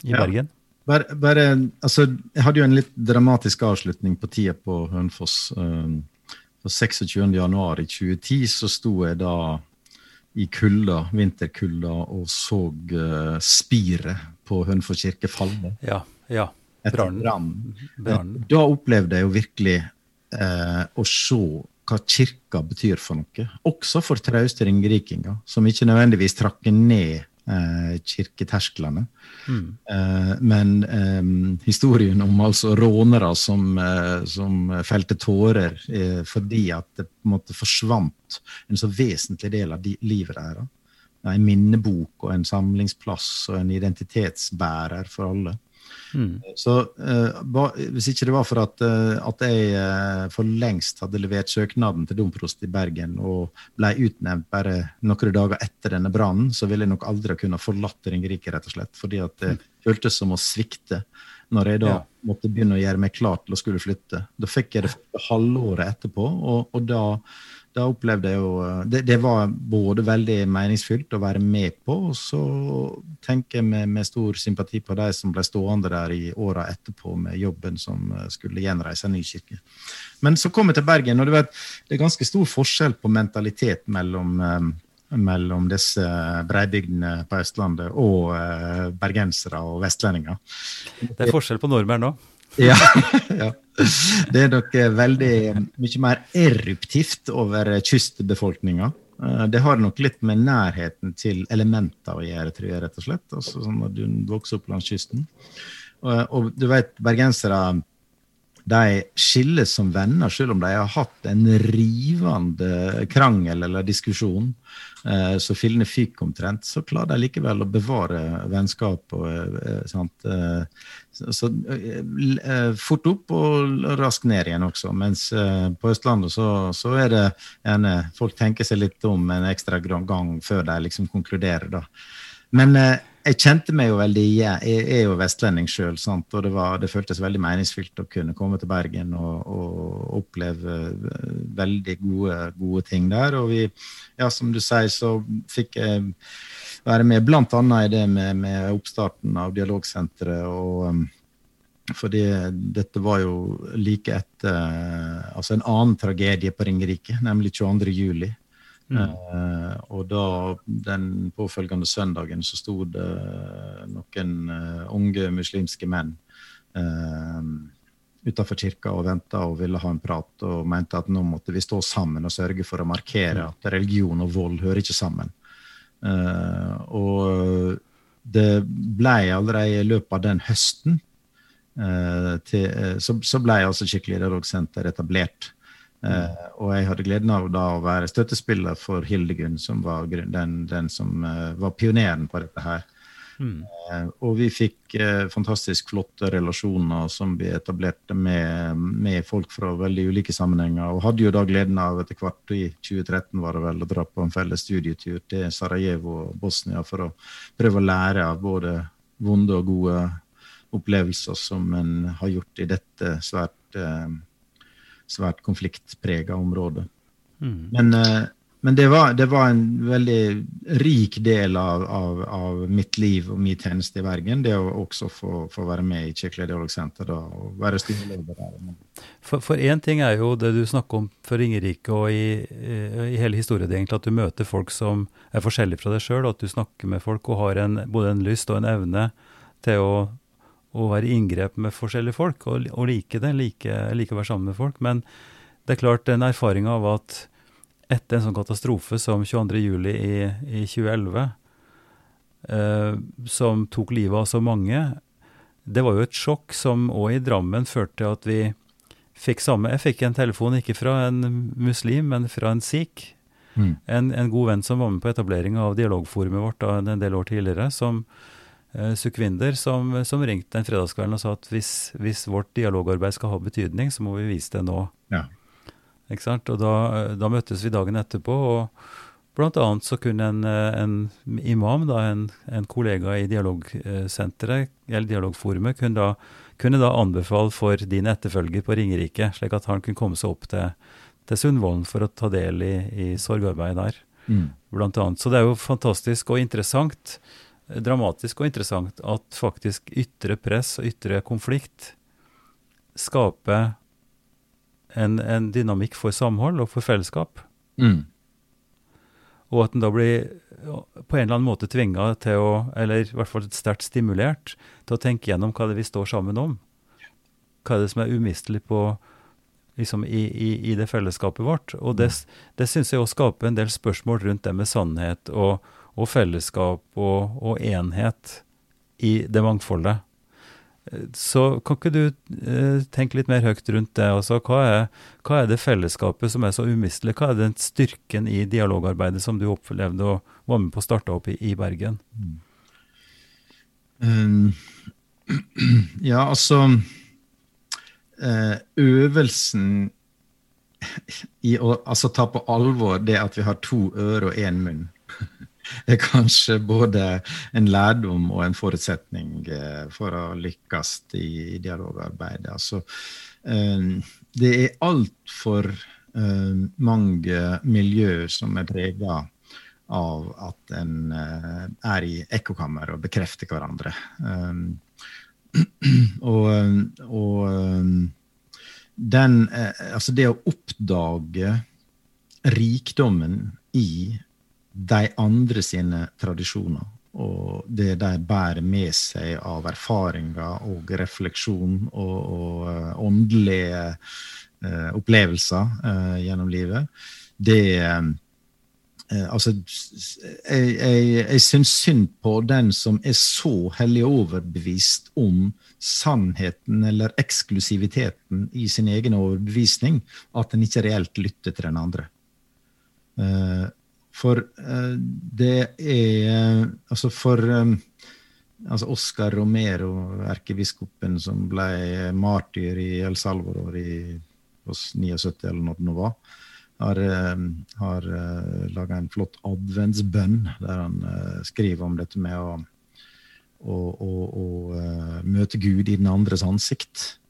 i ja. Bergen? Bare, bare, altså, jeg hadde jo en litt dramatisk avslutning på tida på Hønefoss. Um, 26.1.2010 så sto jeg da i kulda, vinterkulda og så uh, spiret på Hønefoss kirke falle. Ja, ja. Etter brann. Da opplevde jeg jo virkelig uh, å se hva kirka betyr for noe. Også for trauste ringerikinger, som ikke nødvendigvis trakk ned eh, kirketersklene. Mm. Eh, men eh, historien om altså rånere som, eh, som felte tårer eh, fordi at det på en måte forsvant en så vesentlig del av de, livet deres. En minnebok og en samlingsplass og en identitetsbærer for alle. Mm. Så uh, Hvis ikke det var for at, uh, at jeg for lengst hadde levert søknaden til domprost i Bergen og ble utnevnt bare noen dager etter denne brannen, så ville jeg nok aldri kunne forlatt Ringerike, rett og slett. Fordi at mm. føltes som å svikte. Når jeg da ja. måtte begynne å gjøre meg klar til å skulle flytte. Da fikk jeg det halvåret etterpå, og, og da da opplevde jeg jo det, det, var både veldig meningsfylt å være med på, og så tenker jeg med, med stor sympati på de som ble stående der i åra etterpå med jobben som skulle gjenreise en ny kirke. Men så kom jeg til Bergen, og du vet, det er ganske stor forskjell på mentalitet mellom, eh, mellom disse breibygdene på Østlandet og eh, bergensere og vestlendinger. Det er forskjell på nordmenn òg? ja, ja. Det er nok eh, veldig mye mer eruptivt over kystbefolkninga. Eh, det har nok litt med nærheten til elementer å gjøre, tror jeg, rett og slett. Altså, sånn når du vokser opp langs kysten. Og, og du vet, bergensere de skilles som venner, selv om de har hatt en rivende krangel eller diskusjon eh, så fillene fikk omtrent, så klarer de likevel å bevare vennskap. Og, eh, eh, så, så eh, fort opp og raskt ned igjen også. Mens eh, på Østlandet så, så, er det gjerne folk tenker seg litt om en ekstra gang før de liksom konkluderer. da. Men eh, jeg kjente meg jo veldig Jeg er jo vestlending sjøl, og det, var, det, føltes veldig meningsfylt å kunne komme til Bergen og, og oppleve eh, veldig gode, gode, ting der. Og vi, ja, som du sier, så fikk jeg være med bl.a. i det med, med, oppstarten av Dialogsenteret. og um, fordi dette var jo like etter altså en annen tragedie på Ringerike, nemlig 22. Mm. Uh, og da, den påfølgende søndagen, så sto det noen uh, unge muslimske menn uh, utafor kirka og venta og ville ha en prat og mente at nå måtte vi stå sammen og sørge for å markere at religion og vold hører ikke sammen. Uh, og det ble allerede i løpet av den høsten uh, til, så, så, ble altså Kirkelig dialogsenter etablert. Uh, og jeg hadde gleden av da å være støttespiller for Hildegunn, som var den, den som uh, var pioneren på dette her. Mm. Uh, og vi fikk fantastisk flotte relasjoner som vi etablerte med, med, folk fra veldig ulike sammenhenger. Og hadde jo da gleden av etter hvert, i 2013 var det vel, å dra på en felles studietur til Sarajevo og Bosnia for å prøve å lære av både vonde og gode opplevelser som en har gjort i dette svært svært konfliktprega område. Mm. Men, eh, men det, var, det, var, en veldig rik del av, av, av, mitt liv og min tjeneste i Bergen. Det å også få, få være med i Kirkelig dialogsenter og være styreleder der. For én ting er jo det du snakker om for Ringerike og i, i hele historien, egentlig, at du møter folk som er forskjellige fra deg sjøl, at du snakker med folk og har en, både en lyst og en evne til å å være i inngrep med forskjellige folk, og, og like det, like, like, å være sammen med folk. Men det er klart den erfaringa av at etter en sånn katastrofe som 22.07. I, i 2011, eh, som tok livet av så mange, det var jo et sjokk som òg i Drammen førte til at vi fikk samme Jeg fikk en telefon ikke fra en muslim, men fra en sikh. Mm. En, en, god venn som var med på etablering av dialogforumet vårt da, en del år tidligere, som, uh, Sukhvinder som, som, ringte den fredagskvelden og sa at hvis, hvis, vårt dialogarbeid skal ha betydning, så må vi vise det nå. Ja. Ikke sant? Og da, da, møttes vi dagen etterpå, og blant annet så kunne en, en imam, da, en, en, kollega i dialogsenteret, eller dialogforumet, kunne da, kunne da anbefale for din etterfølger på Ringerike, slik at han kunne komme seg opp til, til Sundvolden for å ta del i, i sorgarbeidet der. Mm. Blant annet. Så det er jo fantastisk og interessant dramatisk og interessant at faktisk ytre press og ytre konflikt skaper en, en dynamikk for samhold og for fellesskap. Mm. Og at en da blir på en eller annen måte tvinga til å, eller i hvert fall sterkt stimulert til å tenke gjennom hva det er vi står sammen om. Hva er det som er umistelig på, liksom, i, i, i, det fellesskapet vårt. Og det, det syns jeg også skaper en del spørsmål rundt det med sannhet og, og fellesskap og, og, enhet i det mangfoldet. Så kan ikke du eh, tenke litt mer høyt rundt det? Altså, hva, er, hva, er, det fellesskapet som er så umistelig? Hva er den styrken i dialogarbeidet som du opplevde og var med på å starte opp i, i Bergen? Um, ja, altså uh, Øvelsen i å altså, ta på alvor det at vi har to ører og én munn er kanskje både en lærdom og en forutsetning eh, for å lykkes i dialogarbeidet. Altså, det er altfor mange miljøer som er prega av at en er i ekkokammer og bekrefter hverandre. Og, og den Altså, det å oppdage rikdommen i de andre sine tradisjoner. Og det de bærer med seg av erfaringer og refleksjon og, og uh, åndelige uh, opplevelser uh, gjennom livet, det Altså, jeg, jeg, jeg syns synd på den som er så hellig overbevist om sannheten eller eksklusiviteten i sin egen overbevisning at en ikke reelt lytter til den andre. For uh, det er Altså, for um, altså Oscar Romero, erkebiskopen som ble martyr i El Salvador i 79, eller når det nå var, har, har laga en flott adventsbønn der han skriver om dette med å, å, å, å møte Gud i den andres ansikt.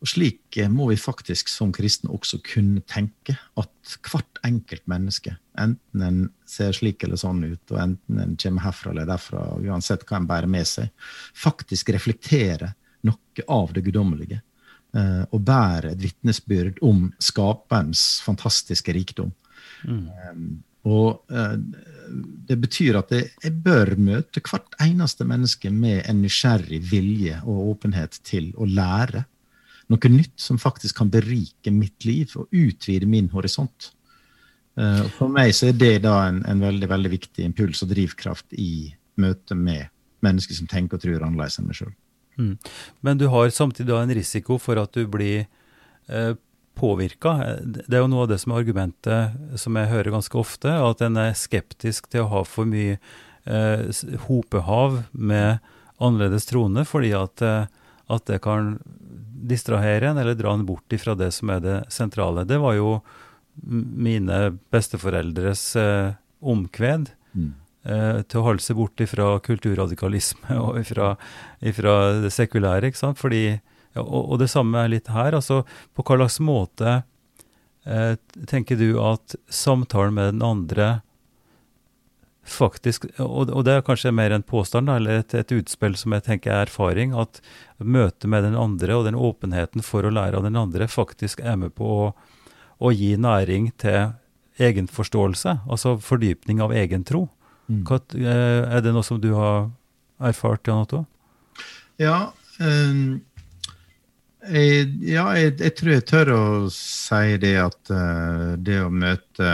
Og Slik må vi faktisk som kristne også kunne tenke at hvert enkelt menneske, enten en ser slik eller sånn ut, og enten en kommer herfra eller derfra, uansett hva en bærer med seg, faktisk reflekterer noe av det guddommelige. Eh, og bærer et vitnesbyrd om skaperens fantastiske rikdom. Mm. Um, og uh, det betyr at jeg bør møte hvert eneste menneske med en nysgjerrig vilje og åpenhet til å lære noe nytt som faktisk kan berike mitt liv og utvide min horisont. Og for meg så er det da en, en, veldig veldig viktig impuls og drivkraft i møte med mennesker som tenker og tror annerledes enn meg sjøl. Mm. Men du har samtidig en risiko for at du blir eh, påvirka. Det er jo noe av det som er argumentet som jeg hører ganske ofte, at en er skeptisk til å ha for mye eh, hopehav med annerledes troende, fordi at, eh, at det kan distrahere en eller dra en bort ifra det som er det sentrale. Det var jo mine besteforeldres eh, omkved. Mm. Eh, til å holde seg bort ifra kulturradikalisme og ifra, ifra det sekulære. ikke sant? Fordi, ja, og, og, det samme er litt her. altså På hva slags måte eh, tenker du at samtalen med den andre faktisk, og, og, det er kanskje mer en påstand da, eller et, et, utspill som jeg tenker er erfaring, at møtet med den andre og den åpenheten for å lære av den andre faktisk er med på å, å gi næring til egenforståelse, altså fordypning av egen tro. Mm. Hva, eh, er det noe som du har erfart, Jan Otto? Ja, um, jeg, ja jeg, jeg, tror jeg tør å si det at uh, det å møte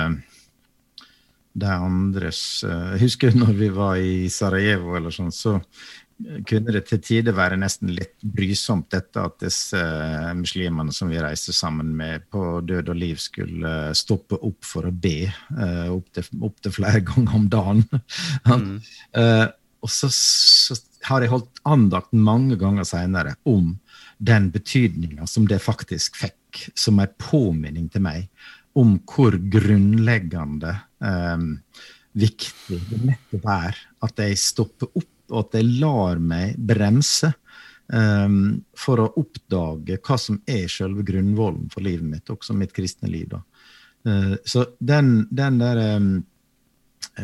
de andres eh, Jeg husker når vi var i Sarajevo, eller sånn, så kunne det til tider være nesten litt brysomt dette at disse eh, muslimene som vi reiste sammen med på død og liv, skulle stoppe opp for å be opptil opp flere ganger om dagen. Mm. uh, og så, så, har jeg holdt andakt mange ganger seinere om den betydninga som det faktisk fikk, som en påminning til meg om hvor grunnleggende eh, viktig det nettopp er at jeg stopper opp, og at jeg lar meg bremse eh, for å oppdage hva som er selve grunnvollen for livet mitt, også mitt kristne liv. Eh, så den, den der eh,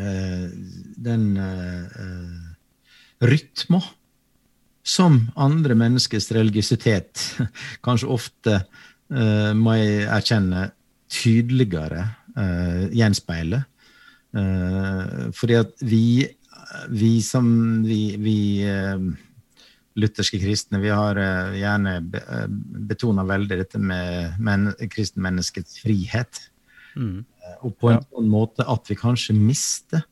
eh, Den eh, rytma som andre menneskers religiøsitet kanskje ofte, må jeg erkjenne, tydeligere uh, gjenspeile. Uh, fordi at vi, vi som vi, vi uh, lutherske kristne, vi har uh, gjerne be, betona veldig dette med men, kristenmenneskets frihet. Mm. og på en ja. sånn måte at vi kanskje mister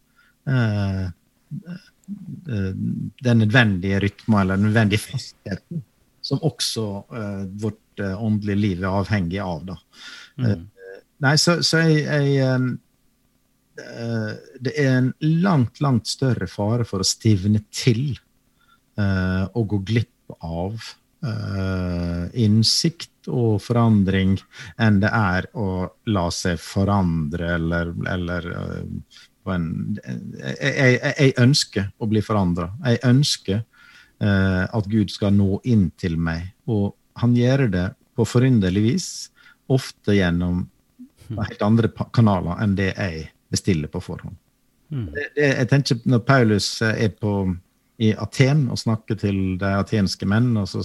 den nødvendige rytma eller den nødvendige fastheten som også vårt åndelige liv er avhengig av. da. Mm. Nei, så, så jeg, jeg um, uh, Det er en langt, langt større fare for å stivne til uh, og gå glipp av uh, innsikt og forandring enn det er å la seg forandre eller, eller en jeg, jeg, jeg, ønsker å bli forandra. Jeg ønsker eh, at Gud skal nå inn til meg. Og han gjør det på forunderlig vis, ofte gjennom helt andre kanaler enn det jeg bestiller på forhånd. Mm. Det, det, jeg tenker Når Paulus er på, i Aten og snakker til de atenske menn, og så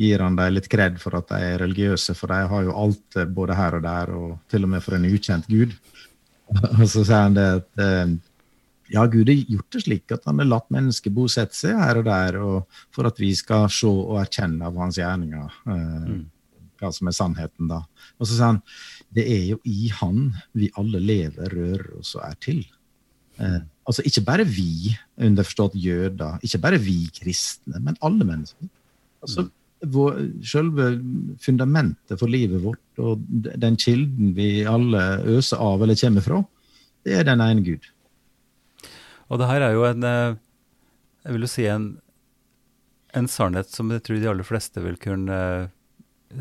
gir han dem litt kred for at de er religiøse, for de har jo alt både her og der, og til og med for en ukjent gud. Og så sier han det at eh, ja, Gud har gjort det slik at han har latt mennesker bosette seg her og der, og for at vi skal se og erkjenne av hans gjerninger eh, mm. hva som er sannheten, da. Og så sier han det er jo i han vi alle lever, rører oss og er til. Eh, altså ikke bare vi, underforstått jøder, ikke bare vi kristne, men alle mennesker. Altså, mm. vår, selve fundamentet for livet vårt og den kilden vi alle øser av eller kommer fra, det er den ene Gud. Og det her er jo en eh, jeg vil jo si en, en sannhet som jeg tror de aller fleste vil kunne eh,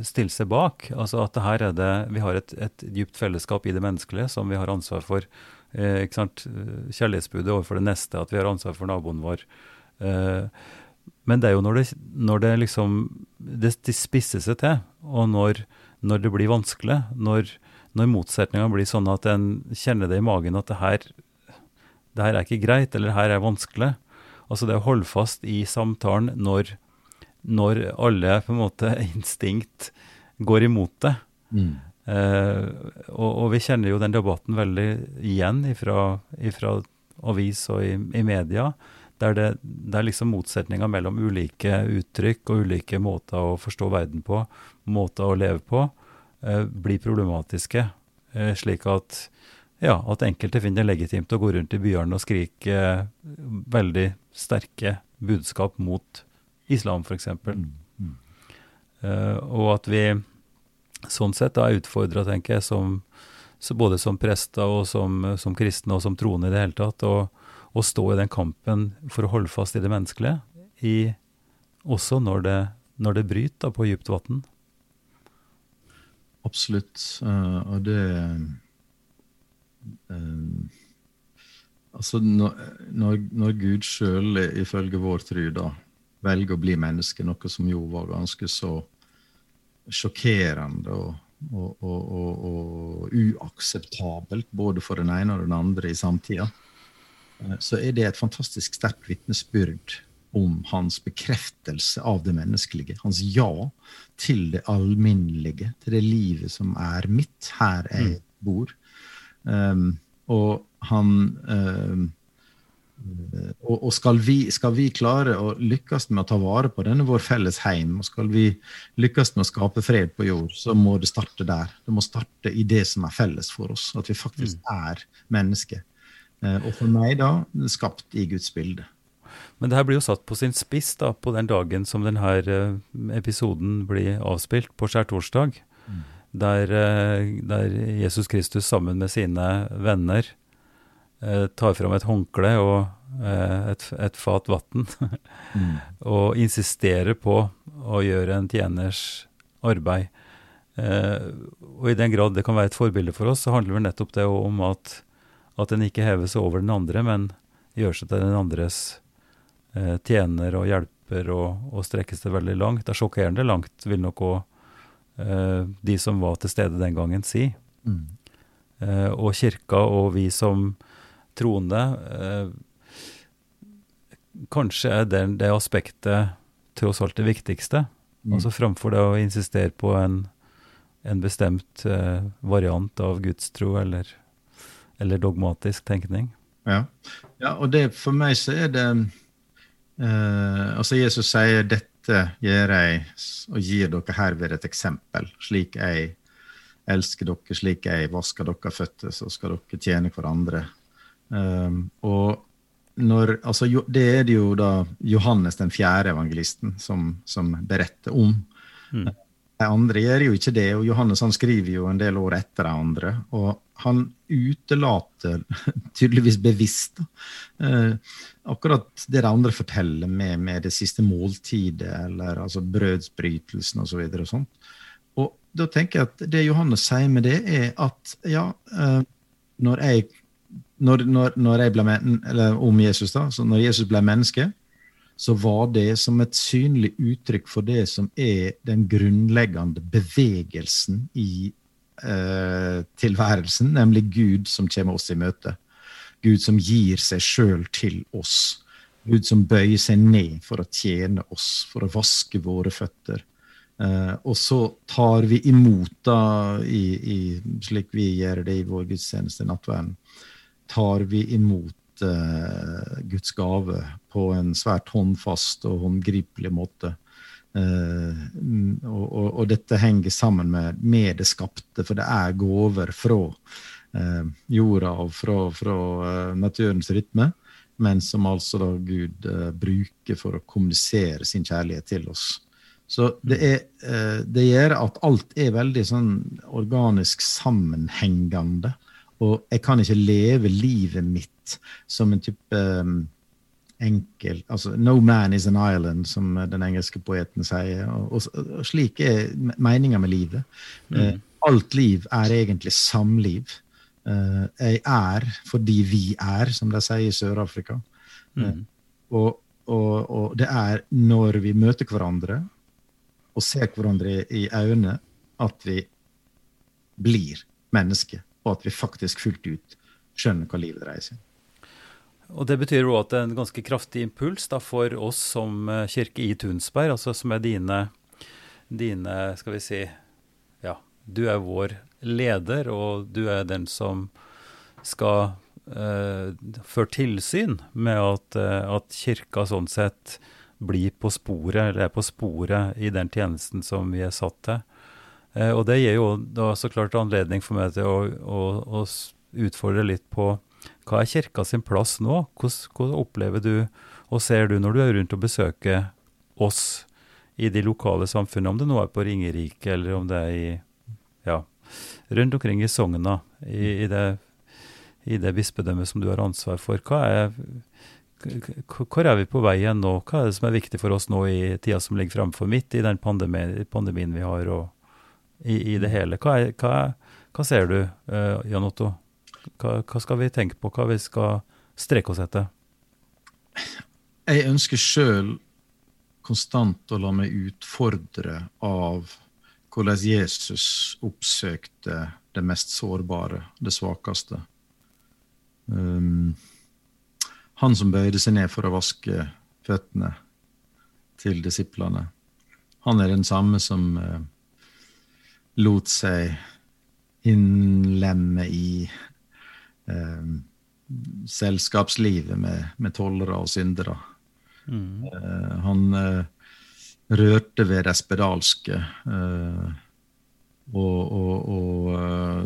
stille seg bak. Altså at her er det, Vi har et, et dypt fellesskap i det menneskelige som vi har ansvar for. Eh, ikke sant? Kjærlighetsbudet overfor det neste, at vi har ansvar for naboen vår. Eh, men det er jo når det, når det liksom det, det, spisser seg til, og når, når det blir vanskelig, når, når motsetningene blir sånn at en kjenner det i magen at det her, det her er ikke greit, eller det her er vanskelig. Altså det å holde fast i samtalen når, når alle på en måte instinkt går imot det. Mm. Eh, og, og, vi kjenner jo den debatten veldig igjen ifra, ifra avis og i, i media, der det, der liksom motsetninger mellom ulike uttrykk og ulike måter å forstå verden på, måter å leve på, eh, blir problematiske. Eh, slik at, ja, at enkelte finner det legitimt å gå rundt i byene og skrike eh, veldig sterke budskap mot islam, f.eks. Mm. Mm. Uh, og at vi sånn sett da er utfordra, tenker jeg, som, både som prester og som, som, kristne og som troende i det hele tatt, å stå i den kampen for å holde fast i det menneskelige, i, også når det, når det bryter på dypt vann. Absolutt. Uh, og det uh, Altså, når, når Gud sjøl, ifølge vår tro, da, velge å bli menneske, noe som jo var ganske så sjokkerende og, og, og, og, uakseptabelt både for den ene og den andre i samtida, eh, så er det et fantastisk sterkt vitnesbyrd om hans bekreftelse av det menneskelige. Hans ja til det alminnelige, til det livet som er mitt, her jeg mm. bor. Um, og han um, og, og skal, vi, skal, vi, klare å lykkes med å ta vare på denne vår felles heim, og skal vi lykkes med å skape fred på jord, så må det starte der. Det må starte i det som er felles for oss, at vi faktisk mm. er mennesker. Eh, og for meg, da, skapt i Guds bilde. Men det her blir jo satt på sin spiss da, på den dagen som denne eh, episoden blir avspilt, på skjærtorsdag. Mm. Der, eh, der Jesus Kristus sammen med sine venner Eh, tar fram et håndkle og eh, et, et fat vann mm. og insisterer på å gjøre en tjeners arbeid. Eh, og i den grad det kan være et forbilde for oss, så handler det nettopp det om at, at en ikke hever seg over den andre, men gjør seg til den andres eh, tjener og hjelper og, og strekker seg veldig langt. Det er sjokkerende langt, vil nok òg eh, de som var til stede den gangen, si. Mm. Eh, og kirka og vi som troende. Eh, kanskje er det, det aspektet tross alt det viktigste. Mm. Altså Framfor det å insistere på en, en bestemt eh, variant av gudstro eller, eller dogmatisk tenkning. Ja. ja, og det, for meg så er det eh, Altså Jesus sier 'dette gjør jeg og gir dere herved et eksempel'. Slik jeg elsker dere, slik jeg vasker dere føtter, så skal dere tjene hverandre. Um, og når, altså, det er det jo da Johannes den fjerde evangelisten som, som beretter om. Mm. De andre gjør jo ikke det, og Johannes han skriver jo en del år etter de andre. Og han utelater, tydeligvis bevisst, uh, akkurat det de andre forteller med, med det siste måltidet, eller altså brødsbrytelsen osv. Og, så og, og da tenker jeg at det Johannes sier med det, er at ja, uh, når jeg når, når, når jeg ble men, eller om Jesus da, så når Jesus ble menneske, så var det som et synlig uttrykk for det som er den grunnleggende bevegelsen i eh, tilværelsen, nemlig Gud som kommer oss i møte. Gud som gir seg sjøl til oss. Gud som bøyer seg ned for å tjene oss, for å vaske våre føtter. Eh, og så tar vi imot, da, i, i, slik vi gjør det i vår gudstjeneste, nattverden, tar vi imot eh, Guds gave på en svært håndfast og håndgripelig måte. Eh, og, og, og, dette henger sammen med, med, det skapte, for det er gaver fra jorda og fra, fra naturens rytme men som altså da Gud uh, bruker for å kommunisere sin kjærlighet til oss. Så det, er, uh, det gjør at alt er veldig sånn organisk sammenhengende. Og jeg kan ikke leve livet mitt som en type um, enkel altså No man is an island, som den engelske poeten sier. Og, og, og slik er meninga med livet. Mm. Uh, alt liv er egentlig samliv. Uh, jeg er fordi vi er, som de sier i Sør-Afrika. Mm. Uh, og, og, og, det er når vi møter hverandre og ser hverandre i øynene, at vi blir mennesker, og at vi faktisk fullt ut skjønner hva livet dreier seg om. Og Det betyr jo at det er en ganske kraftig impuls da, for oss som eh, kirke i Tunsberg, altså som er dine, dine skal vi si, ja, du er vår leder, og du er den som skal eh, føre tilsyn med at, uh, at, kirka sånn sett blir på sporet, eller er på sporet i den tjenesten som vi er satt til. Uh, og det gir jo da så klart anledning for meg til å, å, å utfordre litt på hva er kirka sin plass nå? Hvordan, opplever du og ser du når du er rundt og besøker oss i de lokale samfunnene, om det nå er på Ringerike eller om det er i ja, rundt omkring i sogna, i, i, det, i det bispedømmet som du har ansvar for. Er, hvor er vi på vei igjen nå? Hva er det som er viktig for oss nå i tida som ligger framfor, midt i den pandemien, pandemien vi har, og i, i det hele? Hva, er, hva, hva ser du, uh, Jan Otto? Hva, hva, skal vi tenke på? Hva vi skal streke oss etter? Jeg ønsker sjøl konstant å la meg utfordre av hvordan Jesus oppsøkte det mest sårbare, det svakeste. Um, han som bøyde seg ned for å vaske føttene til disiplene. Han er den samme som uh, lot seg innlemme i eh, selskapslivet med, med tollere og syndere. Mm. Eh, han rørte ved det spedalske. Uh, og, og, og uh,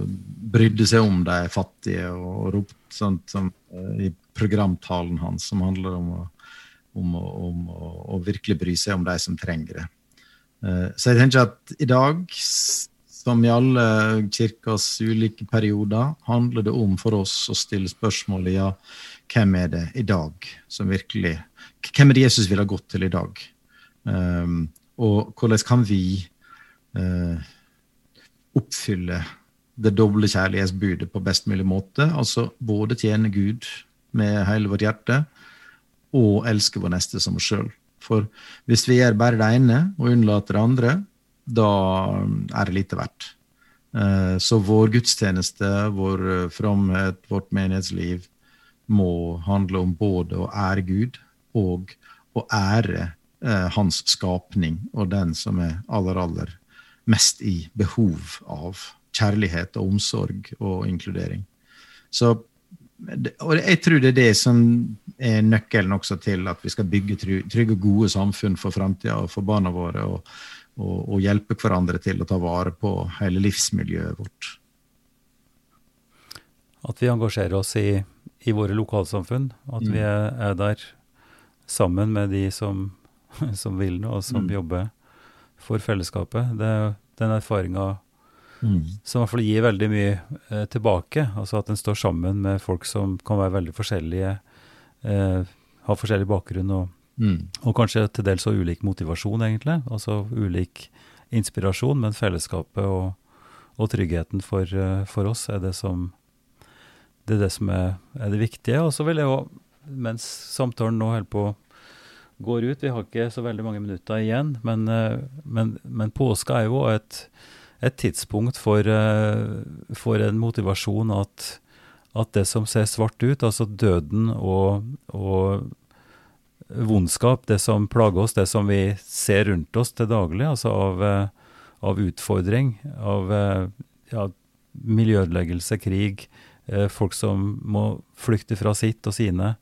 brydde seg om de fattige, og, og ropte sånt som i programtalen hans, som handler om å, om, om å, virkelig bry seg om de som trenger det. så jeg tenker at i dag, som i alle kirkas ulike perioder, handler det om for oss å stille spørsmålet ja, hvem er det i dag som virkelig Hvem er det Jesus ville ha gått til i dag? Um, og hvordan kan vi uh, oppfylle det doble kjærlighetsbudet på best mulig måte? Altså både tjene Gud med hele vårt hjerte og elske vår neste som oss sjøl. For hvis vi gjør bare det ene og unnlater det andre, da er det lite verdt. Uh, så vår gudstjeneste, vår fromhet, vårt menighetsliv må handle om både å ære Gud og å ære eh, hans skapning, og den som er aller, aller mest i behov av kjærlighet og omsorg og inkludering. Så, og jeg tror det er det som er nøkkelen også til at vi skal bygge trygge og gode samfunn for framtida og for barna våre, og, og, og, hjelpe hverandre til å ta vare på hele livsmiljøet vårt. At vi engasjerer oss i, i våre lokalsamfunn, at mm. vi er, er der sammen med de som som vil noe, og som mm. jobber for fellesskapet. Det er den erfaringa mm. som i hvert fall gir veldig mye eh, tilbake. Altså at en står sammen med folk som kan være veldig forskjellige, eh, ha forskjellig bakgrunn og, mm. og, kanskje til dels så ulik motivasjon, egentlig. Altså ulik inspirasjon, men fellesskapet og, og tryggheten for, uh, for, oss er det som det er det som er, er det viktige. Og så vil jeg òg, mens samtalen nå holder på går ut, vi har ikke så veldig mange minutter igjen, men, eh, men, men påska er jo et, et tidspunkt for, eh, for, en motivasjon at, at, det som ser svart ut, altså døden og, og vondskap, det som plager oss, det som vi ser rundt oss til daglig, altså av, eh, av utfordring, av ja, miljøødeleggelse, krig, folk som må flykte fra sitt og sine,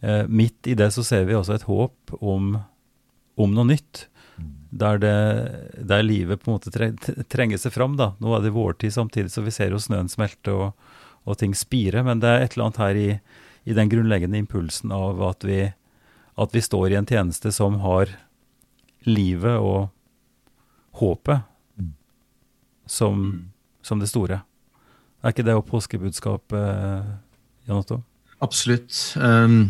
Eh, midt i det så ser vi også et håp om, om noe nytt. Der, det, der, livet på en måte trenger seg fram. da. Nå er det vårtid samtidig, så vi ser jo snøen smelte og, og ting spire. Men det er et eller annet her i, i den grunnleggende impulsen av at vi, at vi, står i en tjeneste som har livet og håpet som, som det store. Er ikke det å påskebudskapet, Jan Otto? Absolutt. Um,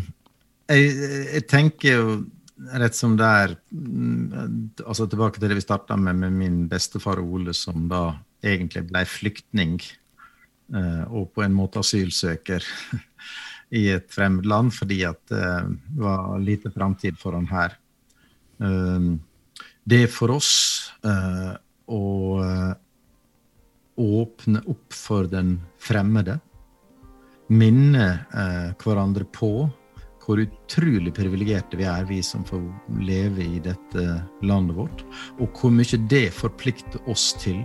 jeg, jeg, tenker jo rett som det er mm, altså Tilbake til det vi starta med, med min bestefar Ole, som da egentlig ble flyktning uh, og på en måte asylsøker i et fremmed land fordi at det var lite framtid for han her. Uh, det er for oss uh, å åpne opp for den fremmede. Minne hverandre på hvor utrolig privilegerte vi er, vi som får leve i dette landet vårt. Og hvor mye det forplikter oss til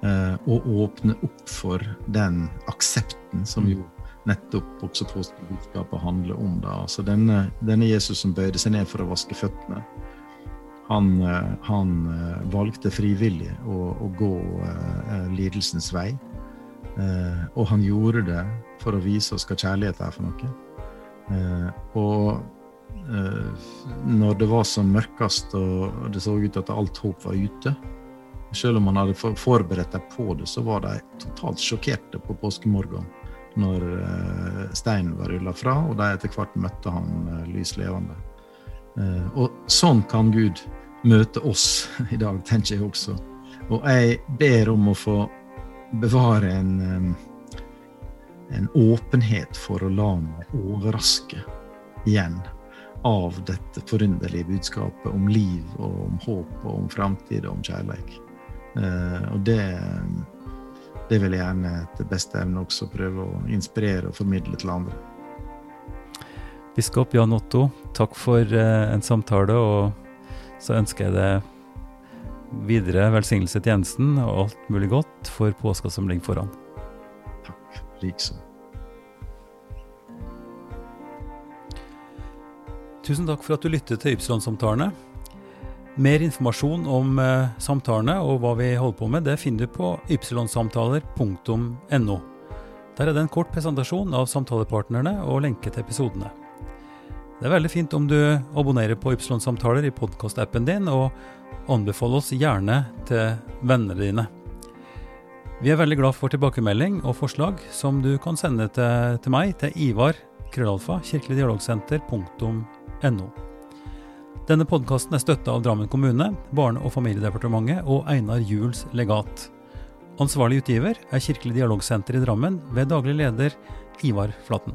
å åpne opp for den aksepten som jo nettopp også påskebudskapet handler om. Da. Altså denne, denne, Jesus som bøyde seg ned for å vaske føttene, han, uh, han uh, valgte frivillig å, å gå lidelsens vei. og han gjorde det for å vise oss hva kjærlighet er for noe. Uh, og eh, når det var som mørkest og det så ut at alt håp var ute, selv om man hadde forberedt deg på det, så var de totalt sjokkerte på påskemorgen når eh, steinen var rulla fra, og de etter hvert møtte han lys levende. Og sånn kan Gud møte oss i dag, tenker jeg også. Og jeg ber om å få bevare en en åpenhet for å la meg overraske igjen av dette forunderlige budskapet om liv og om håp og om framtid og om kjærlighet. Og det, det vil jeg gjerne etter beste evne også prøve å inspirere og formidle til andre. Biskop Jan Otto, takk for uh, en samtale, og så ønsker jeg deg videre velsignelse til tjenesten og alt mulig godt for påska som ligger foran. Takk, Liksom. Tusen takk for at du lyttet til Ypsilon-samtalene. Mer informasjon om eh, samtalene og hva vi holder på med, det finner du på ypsilonsamtaler.no. Der er det en kort presentasjon av samtalepartnerne og lenke til episodene. Det er veldig fint om du abonnerer på Ypsilon-samtaler i podkastappen din, og anbefaler oss gjerne til vennene dine. Vi er veldig glad for tilbakemelding og forslag som du kan sende til, til meg til Ivar krøllalfa kirkeligdialogsenter.no. Denne podkasten er støtta av Drammen kommune, Barne- og familiedepartementet og Einar Juels legat. Ansvarlig utgiver er Kirkelig dialogsenter i Drammen ved daglig leder Ivar Flaten.